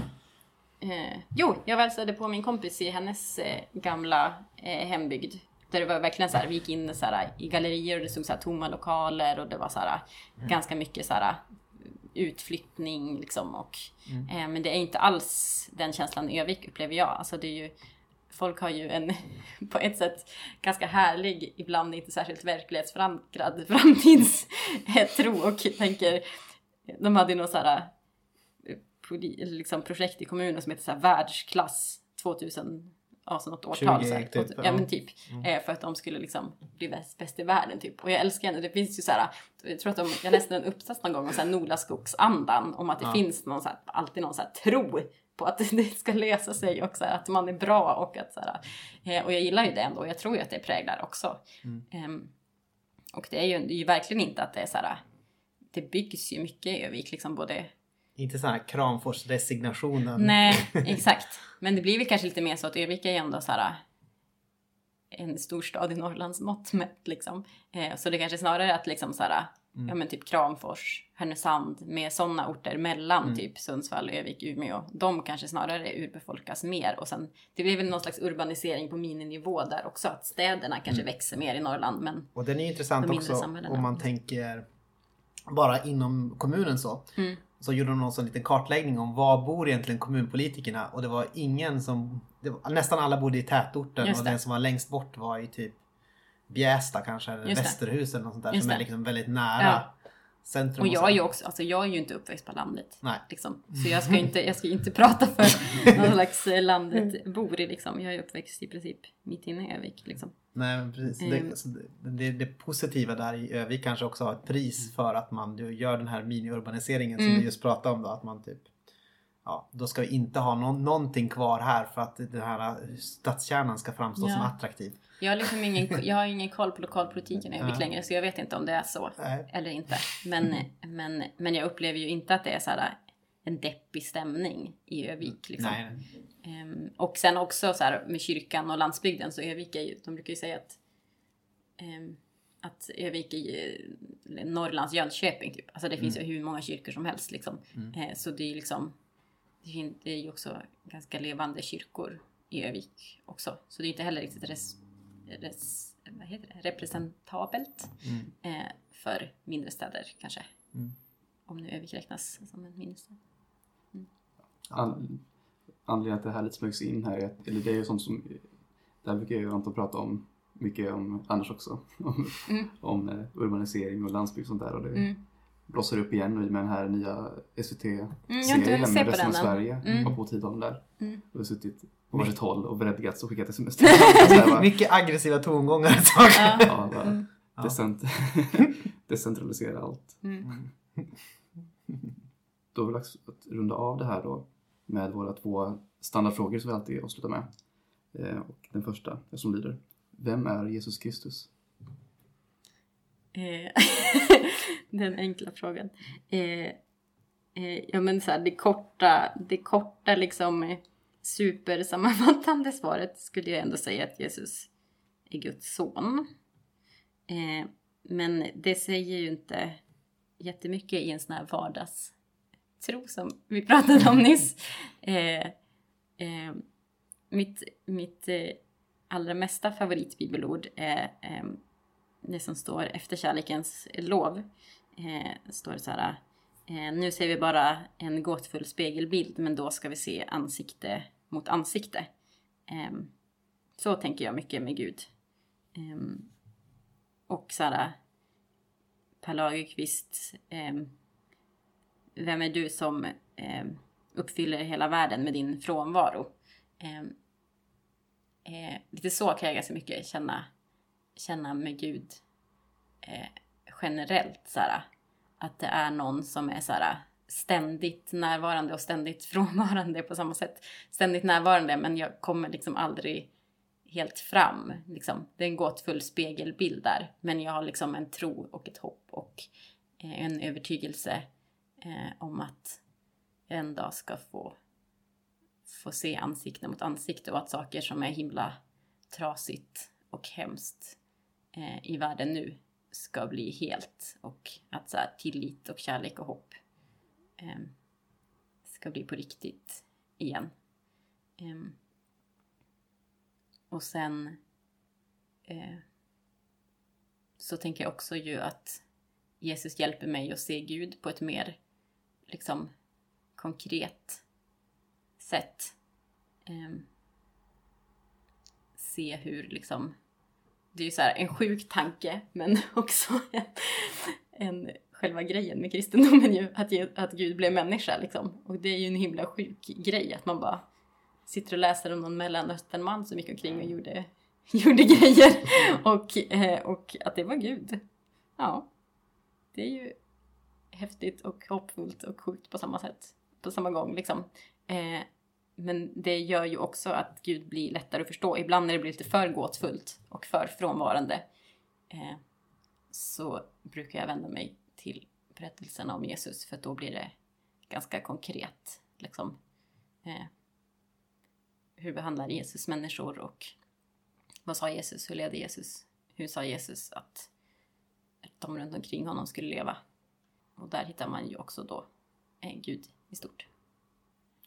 eh, jo, jag hälsade på min kompis i hennes eh, gamla eh, hembygd. Där det var verkligen så här, vi gick in så här, i gallerier och det stod så här, tomma lokaler och det var så här, ganska mycket så här, utflyttning liksom. Och, Mm. eh, men det är inte alls den känslan i Övik upplever jag. Alltså det är ju, folk har ju en på ett sätt ganska härlig, ibland inte särskilt verklighetsförankrad framtidstro och tänker, de hade ju något så här eh, liksom projekt i kommunen som heter så här världsklass 2000, alltså något årtal. 20, så här, typ, 2000, ja. ja men typ. Mm. Eh, för att de skulle liksom bli bäst, bäst i världen typ. Och jag älskar henne, det finns ju så här, jag tror att de, jag läste en uppsats någon gång om så här Nolaskogsandan, om att det Ja. finns någon så här, alltid någon så här tro på att det ska lösa sig och så här, att man är bra och att så här, eh, och jag gillar ju det ändå, jag tror ju att det präglar också. Mm. Ehm, och det är, ju, det är ju verkligen inte att det är så här, det byggs ju mycket i Övik liksom både Inte sån här Kramfors-resignationen. Nej, exakt. Men det blir väl kanske lite mer så att Örnsköldsvik är ändå så här en storstad i Norrlands mått mätt liksom. Eh, så det kanske snarare är att liksom så här, Mm. ja men typ Kramfors, Härnösand med sådana orter mellan Mm. typ Sundsvall, Övik, Umeå. De kanske snarare urbefolkas mer och sen det blir väl någon slags urbanisering på mininivå där också. Att städerna kanske Mm. växer mer i Norrland men Och den är intressant de också om man tänker bara inom kommunen så. Mm. Så gjorde de någon sån liten kartläggning om var bor egentligen kommunpolitikerna och det var ingen som, var, nästan alla bodde i tätorten och den som var längst bort var i typ Bjästa kanske, eller. Västerhus eller något sånt där Just som är det. liksom väldigt nära Ja. Centrum. Och jag är ju också, alltså jag är ju inte uppväxt på landet. Nej. Liksom. Så jag ska inte, jag ska inte prata för någon slags eh, landet bor i liksom. Jag är uppväxt i princip mitt inne i Övik liksom. Nej precis. Mm. Det, så det, det, positiva där i Övik kanske också har ett pris för att man du gör den här mini-urbaniseringen som Mm. vi just pratade om då. Att man typ Ja, då ska vi inte ha någon, någonting kvar här för att den här stadskärnan ska framstå Ja. som attraktiv. Jag har liksom ingen, jag har ingen koll på lokalpolitiken i Övik längre så jag vet inte om det är så Nej. eller inte. Men, men, men jag upplever ju inte att det är så här en deppig stämning i Övik. Liksom. Ehm, och sen också så här med kyrkan och landsbygden så Övik är ju, de brukar ju säga att ehm, att Övik är Norrlands Jönköping typ. Alltså det finns Mm. ju hur många kyrkor som helst liksom. Mm. Eh, så det är liksom det är ju också ganska levande kyrkor i Övik också. Så det är inte heller riktigt res, res, vad heter det? representabelt Mm. eh, för mindre städer kanske. Mm. Om nu Övik räknas som en mindre stad. An- anledningen att det här lite smygs in här är eller det är ju sånt som, det här brukar jag ju Anton prata om mycket om annars också. Om, Mm. om eh, urbanisering och landsbygd och sånt där och det Mm. blossar upp igen nu med den här nya SVT-serien se med resten av. Sverige Mm. och på Tidholm där. Mm. Och har suttit varsitt håll och berättigats och skickat sms. Mycket, mycket aggressiva tongångar ett tag. Ja, bara Mm. decent, decentralisera allt. Mm. Då det dags att runda av det här då med våra två standardfrågor som vi alltid avslutar med. Eh, och den första är som lyder. Vem är Jesus Kristus? Eh, Den enkla frågan. Eh, eh, ja men så här, det korta, det korta liksom eh, supersammanfattande svaret skulle jag ändå säga att Jesus är Guds son. Eh, men det säger ju inte jättemycket i en sån här vardagstro som vi pratade om nyss. Eh, eh, mitt mitt eh, allra mesta favoritbibelord är eh, det som står efter kärlekens lov. Eh, står så här. Eh, nu ser vi bara en gåtfull spegelbild men då ska vi se ansikte mot ansikte. Ehm, så tänker jag mycket med Gud. Ehm, och så här, Per Lagerkvist, ehm, vem är du som uppfyller hela världen med din frånvaro? Eh, lite så kan jag ganska mycket känna, känna med Gud eh, generellt. Så här, att det är någon som är så här, äh, ständigt närvarande och ständigt frånvarande på samma sätt. Ständigt närvarande men jag kommer liksom aldrig helt fram. Liksom. Det är en gåtfull spegelbild där. Men jag har liksom en tro och ett hopp och eh, en övertygelse eh, om att jag en dag ska få, få se ansikte mot ansikte och att saker som är himla trasigt och hemskt eh, i världen nu ska bli helt och att så här, tillit och kärlek och hopp eh, ska bli på riktigt igen. Eh, och sen eh, så tänker jag också ju att Jesus hjälper mig att se Gud på ett mer liksom konkret sätt. Ehm, se hur liksom det är ju så här en sjuk tanke men också en, en själva grejen med kristendomen ju att, ge- att Gud blev människa liksom. Och det är ju en himla sjuk grej att man bara sitter och läser om någon mellanösternman som gick omkring och gjorde, gjorde grejer och, eh, och att det var Gud. Ja, det är ju häftigt och hoppfullt och sjukt på samma sätt, på samma gång liksom. Men det gör ju också att Gud blir lättare att förstå. Ibland när det blir lite för gåtfullt och för frånvarande eh, så brukar jag vända mig till berättelserna om Jesus för då blir det ganska konkret. Liksom, eh, hur behandlar Jesus människor och vad sa Jesus, hur ledde Jesus, hur sa Jesus att de runt omkring honom skulle leva. Och där hittar man ju också då eh, Gud i stort.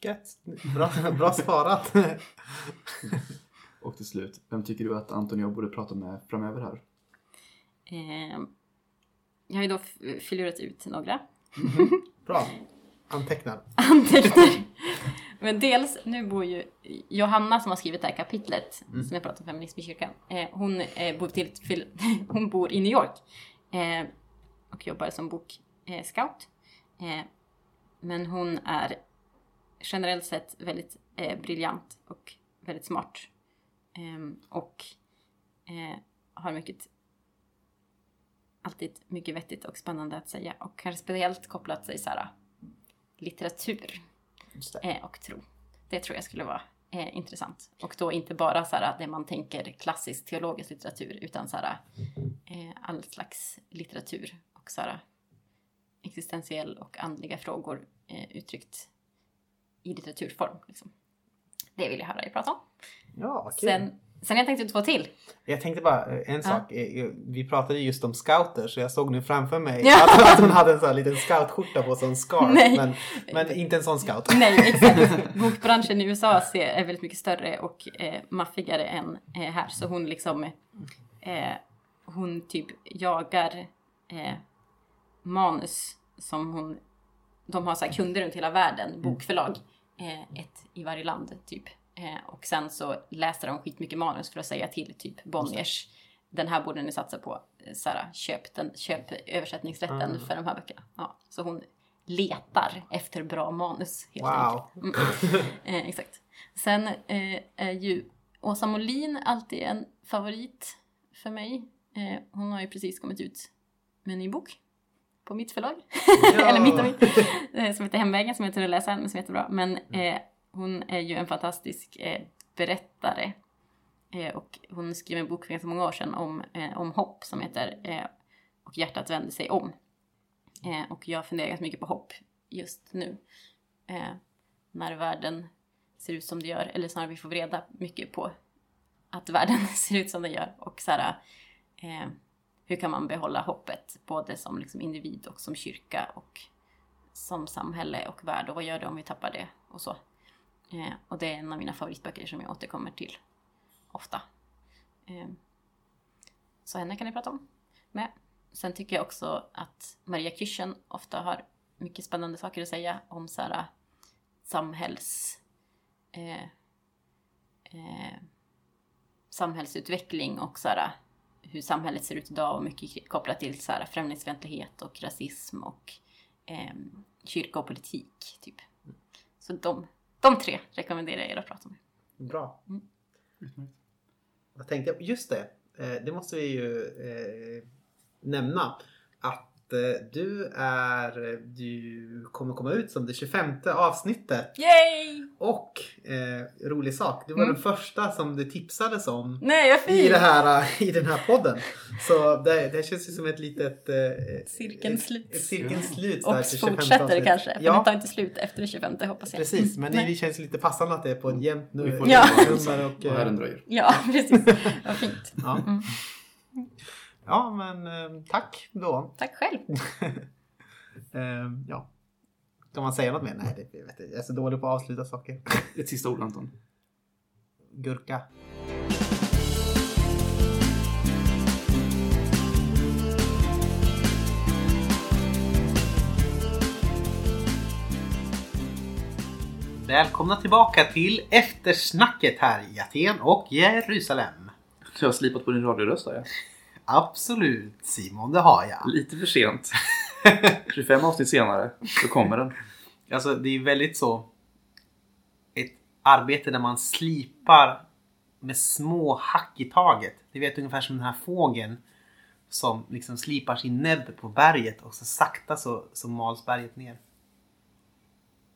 Gött. Bra, bra svarat. Och till slut, vem tycker du att Anton och jag borde prata med framöver här? Eh, jag har ju då filurat ut några Bra. Antecknar. anteckningar. Men dels, nu bor ju Johanna som har skrivit det här kapitlet Mm. som jag pratar om feminism i kyrkan. Eh, hon, eh, bor till, hon bor i New York eh, och jobbar som bokscout. Scout. men hon är generellt sett väldigt eh, briljant och väldigt smart. Ehm, och eh, har mycket alltid mycket vettigt och spännande att säga och kanske speciellt kopplat sig så här litteratur eh, och tro. Det tror jag skulle vara eh, intressant. Och då inte bara så här det man tänker klassisk teologisk litteratur utan så här eh, all slags litteratur och så här existentiell och andliga frågor eh, uttryckt i litteraturform. Liksom. Det vill jag höra dig prata om. Ja, kul. Sen, sen jag tänkte två till. Jag tänkte bara eh, en sak. Eh, Vi pratade just om scouter så jag såg nu framför mig Ja. att, att hon hade en sån här liten scoutskjorta på sig, en scarf. Nej. Men, men inte en sån scout. Nej, exakt. Bokbranschen i USA är väldigt mycket större och eh, maffigare än eh, här. Så hon liksom, eh, hon typ jagar eh, manus som hon, de har så kunder runt hela världen, bokförlag, eh, ett i varje land typ. Eh, och sen så läser de skitmycket manus för att säga till typ Bonniers, den här borde ni satsa på, eh, här, köp, den, köp översättningsrätten Mm. för de här böckerna. Ja, så hon letar efter bra manus helt Wow. enkelt. Mm. Eh, exakt. Sen eh, är ju Åsa Molin alltid en favorit för mig. Eh, hon har ju precis kommit ut med en ny bok på mitt förlag. Ja. Eller mitt och mitt. Eh, som heter Hemvägen, som jag tror läsa men som är jättebra. Men eh, hon är ju en fantastisk eh, berättare. Eh, och hon skrev en bok för ganska många år sedan om, eh, om hopp som heter eh, Och hjärtat vänder sig om. Och jag funderar ganska mycket på hopp just nu. När världen ser ut som det gör, eller snarare vi får reda mycket på att världen ser ut som den gör. Och så här, hur kan man behålla hoppet, både som liksom individ och som kyrka och som samhälle och värld och vad gör det om vi tappar det och så. Eh, och det är en av mina favoritböcker som jag återkommer till ofta. Eh, så henne kan ni prata om med. Sen tycker jag också att Maria Kirchen ofta har mycket spännande saker att säga om så här, samhälls... Eh, eh, samhällsutveckling och så här, hur samhället ser ut idag och mycket kopplat till så här, främlingsfientlighet och rasism och eh, kyrka och politik. Typ. Så de, de tre rekommenderar jag er att prata med. Bra. Mm. Jag tänkte, just det, eh, det måste vi ju eh, nämna. Att du är, du kommer komma ut som det 25 avsnittet. Yay! Och eh, rolig sak, du var Mm. den första som det tipsades om Nej, jag i, det här, i den här podden. Så det, det känns ju som ett litet... Eh, Cirkelns slut. Ett, ett cirkelns slut. Och där till 25 fortsätter avsnitt. kanske. För Ja. det tar inte slut efter det 25 hoppas jag. Precis, men det, det känns lite passande att det är på ett jämnt nu, Vi får Ja. Och, Och här eh, den dröjer. Ja, precis. Vad fint. Ja. Mm. Ja, men eh, tack då. Tack själv. Eh, ja. Kan man säga något mer? Nej, det, jag, vet inte. jag är så dålig på att avsluta saker. Ett sista ord Anton. Gurka. Välkomna tillbaka till eftersnacket här i Aten och Jerusalem. Du har slipat på din radioröst har jag. Absolut Simon, det har jag. Lite för sent. 25 avsnitt senare, så kommer den. Alltså det är väldigt så ett arbete där man slipar med små hack i taget. Det vet ungefär som den här fågeln som liksom slipar sin näbb på berget och så sakta så, så mals berget ner.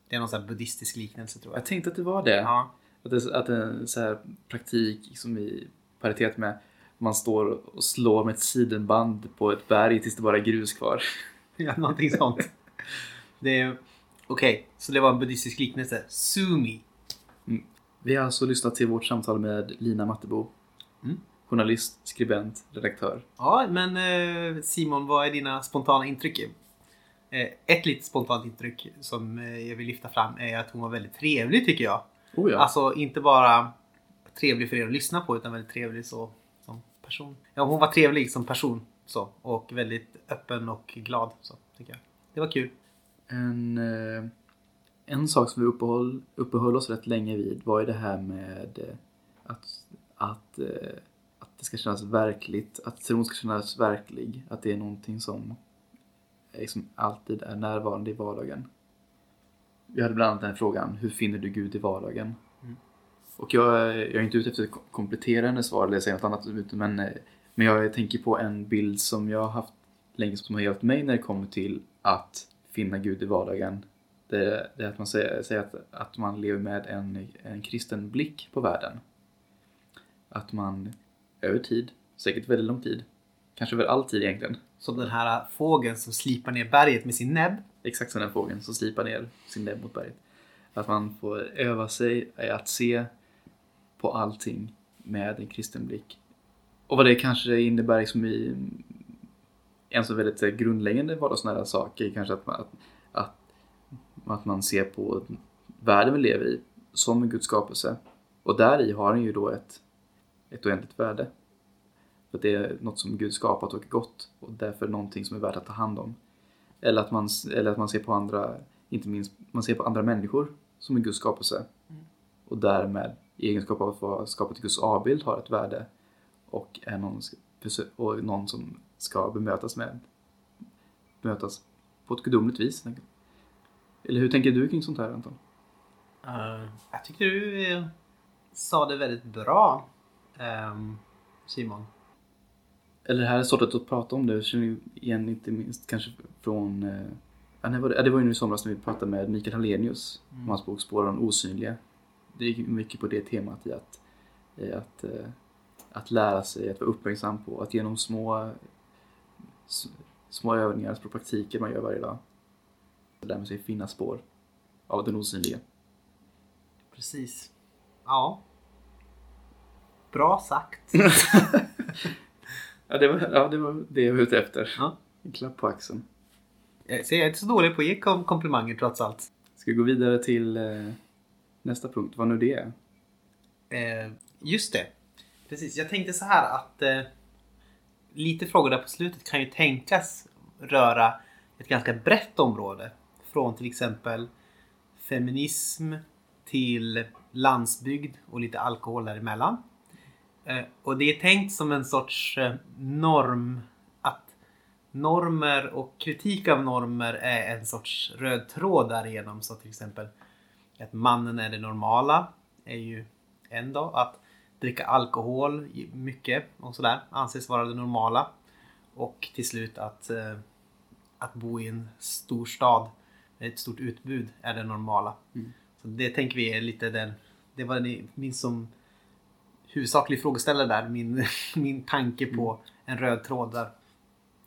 Det är någon sån här buddhistisk liknelse tror jag. Jag tänkte att det var det. Ja. Att det, att det är så här praktik som i paritet med man står och slår med ett sidenband på ett berg tills det bara är grus kvar. Ja, någonting sånt. Det är... Okej, så det var en buddhistisk liknelse. Sumi. Vi har alltså lyssnat till vårt samtal med Lina Mattebo. Mm. Journalist, skribent, redaktör. Ja, men eh, Simon, vad är dina spontana intryck? Eh, Ett litet spontant intryck som eh, jag vill lyfta fram är att hon var väldigt trevlig tycker jag. Oh ja. Alltså inte bara trevlig för er att lyssna på utan väldigt trevlig så, person. Ja, hon var trevlig som person så, och väldigt öppen och glad. Så, tycker jag. Det var kul. En, eh, en sak som vi uppehöll, uppehöll oss rätt länge vid var ju det här med eh, att, att, eh, att det ska kännas verkligt, att tron ska kännas verklig, att det är någonting som liksom alltid är närvarande i vardagen. Vi hade bland annat den här frågan, hur finner du Gud i vardagen? Och jag, jag är inte ute efter att kom- komplettera hennes svar eller säga något annat, men, eh, men jag tänker på en bild som jag har haft länge som har hjälpt mig när det kommer till att finna Gud i vardagen. Det, det är att man säger, säger att, att man lever med en, en kristen blick på världen. Att man över tid, säkert väldigt lång tid, kanske över all tid egentligen, Som den här fågeln som slipar ner berget med sin näbb. exakt som den fågeln som slipar ner sin näbb mot berget. Att man får öva sig att se på allting med en kristen blick. Och vad det kanske innebär liksom i en så väldigt eh, grundläggande vardagsnära sak är kanske att man, att, att, att man ser på världen vi lever i som en Guds skapelse. Och där i har den ju då ett, ett oändligt värde. För att det är något som Gud skapat och är gott och därför någonting som är värt att ta hand om. Eller att man, eller att man ser på andra, inte minst, man ser på andra människor som en Guds skapelse. Och därmed i egenskap av att vara skapat i Guds avbild har ett värde och är någon, och någon som ska bemötas med bemötas på ett gudomligt vis. Eller hur tänker du kring sånt här Anton? Eh, jag tycker du eh, sa det väldigt bra ehm, Simon. Eller det här sättet att prata om det jag känner igen inte minst kanske från var det? Var ju nu i somras när vi pratade med Mikael Hallenius om hans bok Spår av den osynliga. Det gick mycket på det temat i att, i att, eh, att lära sig att vara uppmärksam på att genom små, små övningar, små praktiker man gör varje dag lär man sig finna spår av den osynliga. Precis. Ja. Bra sagt. Ja, det var, ja, det var det jag var ute efter. Ja. En klapp på axeln. Jag är inte så dålig på att ge kom- komplimanger trots allt. Ska vi gå vidare till eh, nästa punkt, vad nu det är? Eh, just det. Precis, jag tänkte så här att eh, lite frågor där på slutet kan ju tänkas röra ett ganska brett område. Från till exempel feminism till landsbygd och lite alkohol däremellan. Eh, och det är tänkt som en sorts eh, norm. Att normer och kritik av normer är en sorts röd tråd därigenom. Så till exempel att mannen är det normala är ju en då. Att dricka alkohol mycket och sådär anses vara det normala. Och till slut att, eh, att bo i en stor stad med ett stort utbud är det normala. Mm. Så det tänker vi är lite den, det var ni- min som huvudsaklig frågeställare där, min, min tanke på en röd tråd där.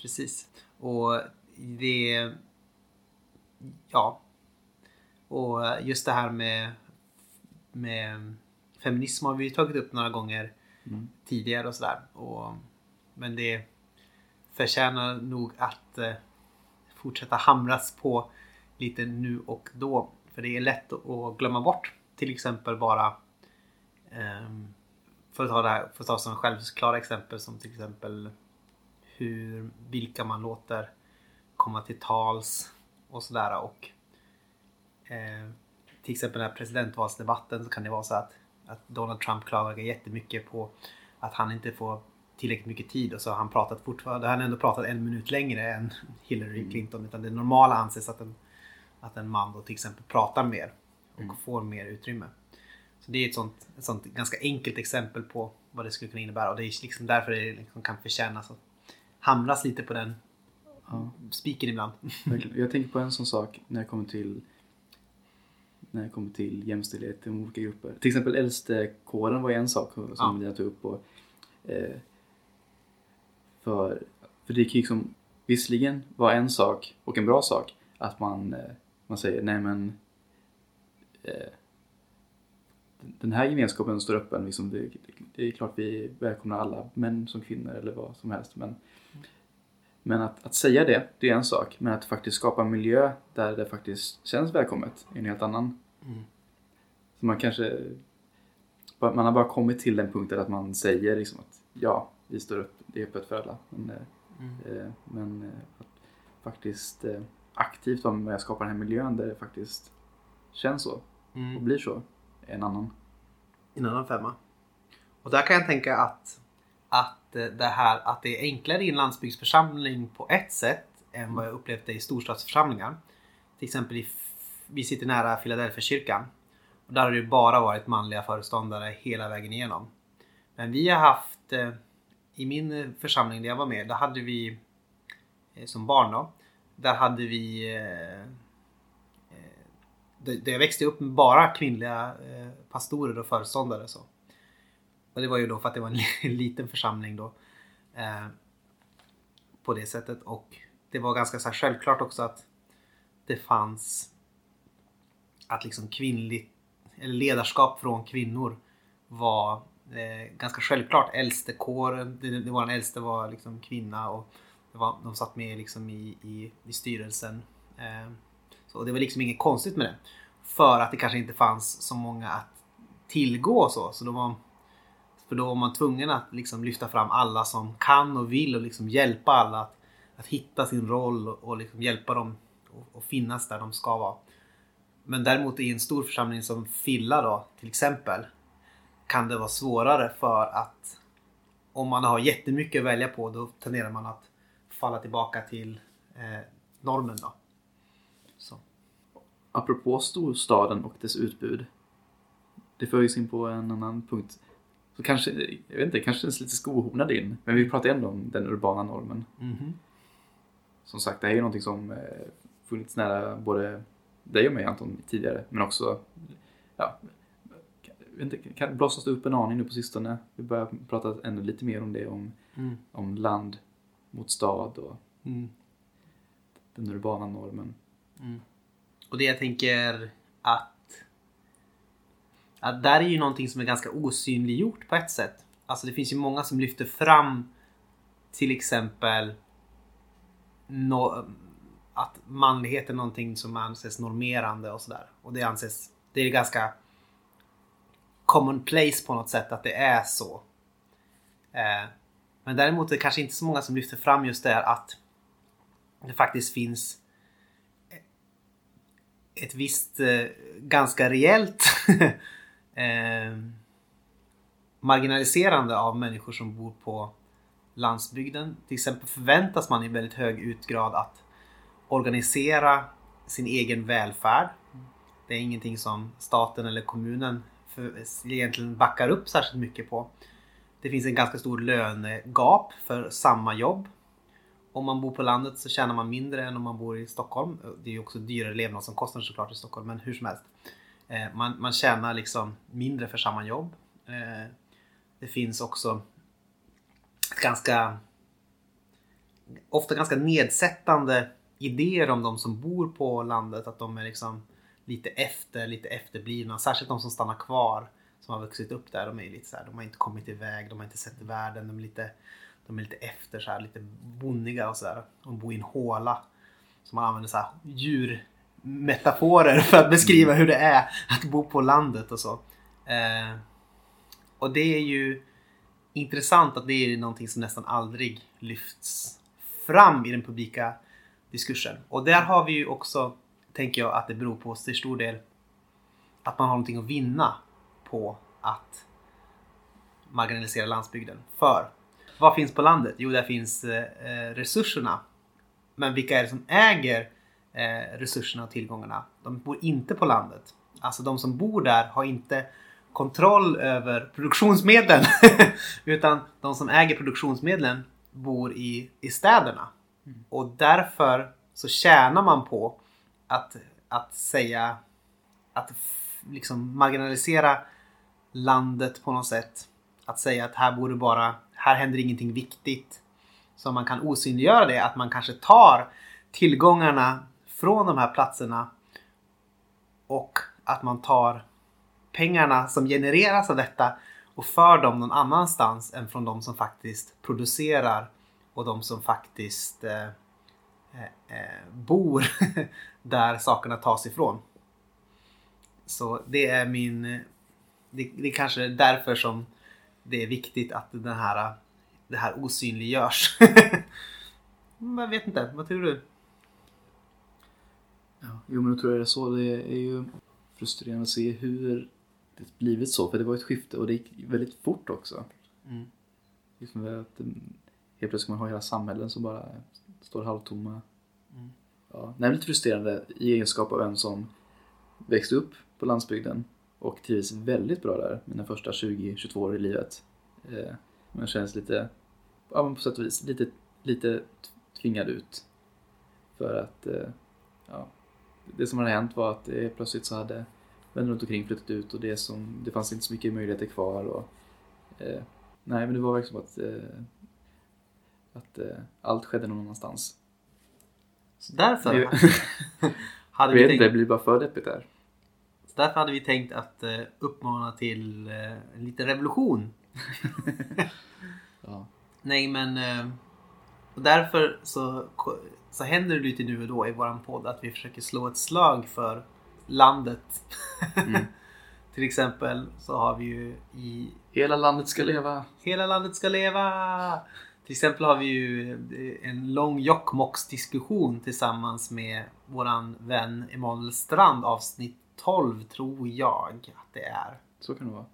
Precis. Och det... Ja. Och just det här med, med feminism har vi tagit upp några gånger Mm. tidigare och sådär. Men det förtjänar nog att eh, fortsätta hamras på lite nu och då. För det är lätt att- glömma bort. Till exempel bara ehm, för att ta det här, för att ta som självklara exempel som till exempel hur, vilka man låter komma till tals och sådär. Och eh, till exempel den här presidentvalsdebatten så kan det vara så att, att Donald Trump klagar jättemycket på att han inte får tillräckligt mycket tid och så har han pratat fortfarande, han har ändå pratat en minut längre än Hillary Clinton. Utan det normala anses att en, att en man då till exempel pratar mer och får mer utrymme. Så det är ett sånt, ett sånt ganska enkelt exempel på vad det skulle kunna innebära och det är liksom därför det liksom kan förtjänas att hamras lite på den Ja. spiken ibland. Jag tänker på en sån sak när jag kommer till när jag kommer till jämställdhet i olika grupper. Till exempel äldstekåren var en sak som Ja. Lina tog upp. Och, eh, för, för det ju liksom visserligen vara en sak och en bra sak att man, eh, man säger nej men eh, den här gemenskapen står öppen. Liksom, det, det är klart vi välkomnar alla män som kvinnor eller vad som helst. Men, men att, att säga det, det är en sak. Men att faktiskt skapa en miljö där det faktiskt känns välkommet är en helt annan. Mm. Så man kanske... Man har bara kommit till den punkten att man säger liksom att ja, vi står upp, det är öppet för alla. Men, eh, Mm. eh, men eh, att faktiskt eh, aktivt vara med och skapa den här miljön där det faktiskt känns så Mm. och blir så är en annan. En annan femma. Och där kan jag tänka att, att eh, det här att det är enklare i en landsbygdsförsamling på ett sätt än vad jag upplevt det i storstadsförsamlingar. Till exempel i, vi sitter nära Philadelphia-kyrkan. Och där har det ju bara varit manliga föreståndare hela vägen igenom. Men vi har haft, eh, i min församling där jag var med, där hade vi eh, som barn då, där hade vi eh, där jag växte upp med bara kvinnliga pastorer och föreståndare. Så. Och det var ju då för att det var en liten församling då. Eh, på det sättet. Och det var ganska så självklart också att det fanns att liksom kvinnligt eller ledarskap från kvinnor var eh, ganska självklart. Äldstekåren, det, det var den äldste var liksom kvinna och det var, de satt med liksom i, i, i styrelsen. Eh, så det var liksom inget konstigt med det. För att det kanske inte fanns så många att tillgå och så. så då var, för då var man tvungen att liksom lyfta fram alla som kan och vill och liksom hjälpa alla att, att hitta sin roll och, och liksom hjälpa dem och, och finnas där de ska vara. Men däremot i en stor församling som Filla då till exempel kan det vara svårare för att om man har jättemycket att välja på då tenderar man att falla tillbaka till eh, normen då. Så. Apropå storstaden och dess utbud. Det för oss in på en annan punkt. Så kanske, jag vet inte, kanske känns lite skohornad in. Men vi pratar ändå om den urbana normen. Mhm. Som sagt, det här är ju någonting som eh, funnits nära både dig och mig Anton tidigare. Men också, ja, inte, kan blossas det upp en aning nu på sistone. Vi börjar prata ännu lite mer om det. Om, Mm. om land mot stad och Mm. den urbana normen. Och det jag tänker att att där är ju någonting som är ganska osynliggjort på ett sätt. Alltså det finns ju många som lyfter fram till exempel no, att manlighet är någonting som anses normerande och sådär. Och det anses, det är ganska common place på något sätt att det är så. Eh, men däremot är det kanske inte så många som lyfter fram just det här att det faktiskt finns ett visst eh, ganska rejält eh, marginaliserande av människor som bor på landsbygden. Till exempel förväntas man i väldigt hög utgrad att organisera sin egen välfärd. Det är ingenting som staten eller kommunen för, egentligen backar upp särskilt mycket på. Det finns en ganska stor lönegap för samma jobb. Om man bor på landet så tjänar man mindre än om man bor i Stockholm. Det är ju också dyrare levnadsomkostnader såklart i Stockholm, men hur som helst. Eh, man, man tjänar liksom mindre för samma jobb. Eh, det finns också ett ganska ofta ganska nedsättande idéer om de som bor på landet. Att de är liksom lite efter, lite efterblivna. Särskilt de som stannar kvar som har vuxit upp där. De är lite så här, de har inte kommit iväg, de har inte sett världen. De är lite, de är lite efter, så här, lite bonniga och sådär. De bor i en håla. Så man använder så här djurmetaforer för att beskriva hur det är att bo på landet och så. Eh, och det är ju intressant att det är någonting som nästan aldrig lyfts fram i den publika diskursen. Och där har vi ju också, tänker jag, att det beror på till stor del att man har någonting att vinna på att marginalisera landsbygden. För vad finns på landet? Jo, där finns eh, eh resurserna. Men vilka är det som äger eh, resurserna och tillgångarna? De bor inte på landet. Alltså de som bor där har inte kontroll över produktionsmedlen. Utan de som äger produktionsmedlen bor i, i städerna. Mm. Och därför så tjänar man på att, att säga att liksom marginalisera landet på något sätt. Att säga att här borde bara, här händer ingenting viktigt. Så man kan osynliggöra det, att man kanske tar tillgångarna från de här platserna och att man tar pengarna som genereras av detta och för dem någon annanstans än från de som faktiskt producerar och de som faktiskt eh, eh, eh, bor där sakerna tas ifrån. Så det är min... Det, det är kanske därför som det är viktigt att den här, det här osynliggörs. Jag vet inte, vad tror du? Ja, jo, men då tror jag det är så. Det är ju frustrerande att se hur det blivit så. För det var ett skifte och det gick väldigt fort också. Mm. Liksom att helt plötsligt man har hela samhällen som bara står halvtomma. Mm. Ja, det är lite frustrerande i egenskap av en som växte upp på landsbygden och trivs väldigt bra där mina första 20-22 år i livet. Eh, men känns lite, ja men på sätt och vis, lite, lite tvingad ut. För att, eh, ja, det som hade hänt var att eh, plötsligt så hade vänner runt omkring flyttat ut och det, som, det fanns inte så mycket möjligheter kvar. Och, eh, nej, men det var verkligen som att, eh, att eh, allt skedde någon annanstans. Så därför hade vi vet tänkt, det blir bara för deppigt där. så därför hade vi tänkt att eh, uppmana till eh, lite revolution. Ja. Nej men eh, och därför så, så händer det lite nu och då i våran podd att vi försöker slå ett slag för landet. Mm. Till exempel så har vi ju i Hela landet ska leva! Hela landet ska leva! Till exempel har vi ju eh, en lång Jokkmokks-diskussion tillsammans med våran vän Emanuel Strand avsnitt 12 tror jag att det är. Så kan det vara.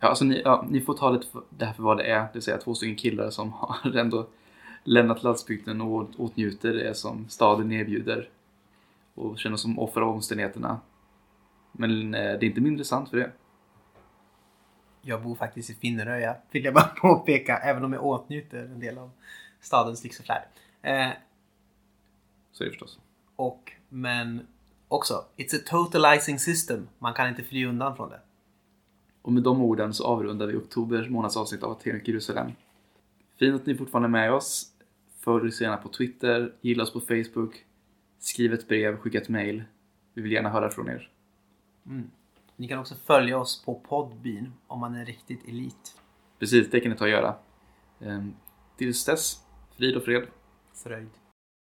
Ja, alltså ni, ja, ni får ta lite för, det här för vad det är. Det vill säga två stycken killar som har ändå lämnat landsbygden och åtnjuter det som staden erbjuder. Och känner som offer av omständigheterna. Men eh, det är inte mindre sant för det. Jag bor faktiskt i Finneröja, vill jag bara påpeka, även om jag åtnjuter en del av stadens lyx och flärd. Eh, Så är det förstås. och, men också, it's a totalizing system. Man kan inte fly undan från det. Och med de orden så avrundar vi oktober månads avsnitt av Aten Jerusalem. Fint att ni fortfarande är med oss. Följ oss gärna på Twitter, gilla oss på Facebook, skriv ett brev, skicka ett mail. Vi vill gärna höra från er. Ni kan också följa oss på Podbean om man är riktigt elit. Precis, det kan ni ta och göra. Ehm, Tills dess, frid och fred. Fröjd.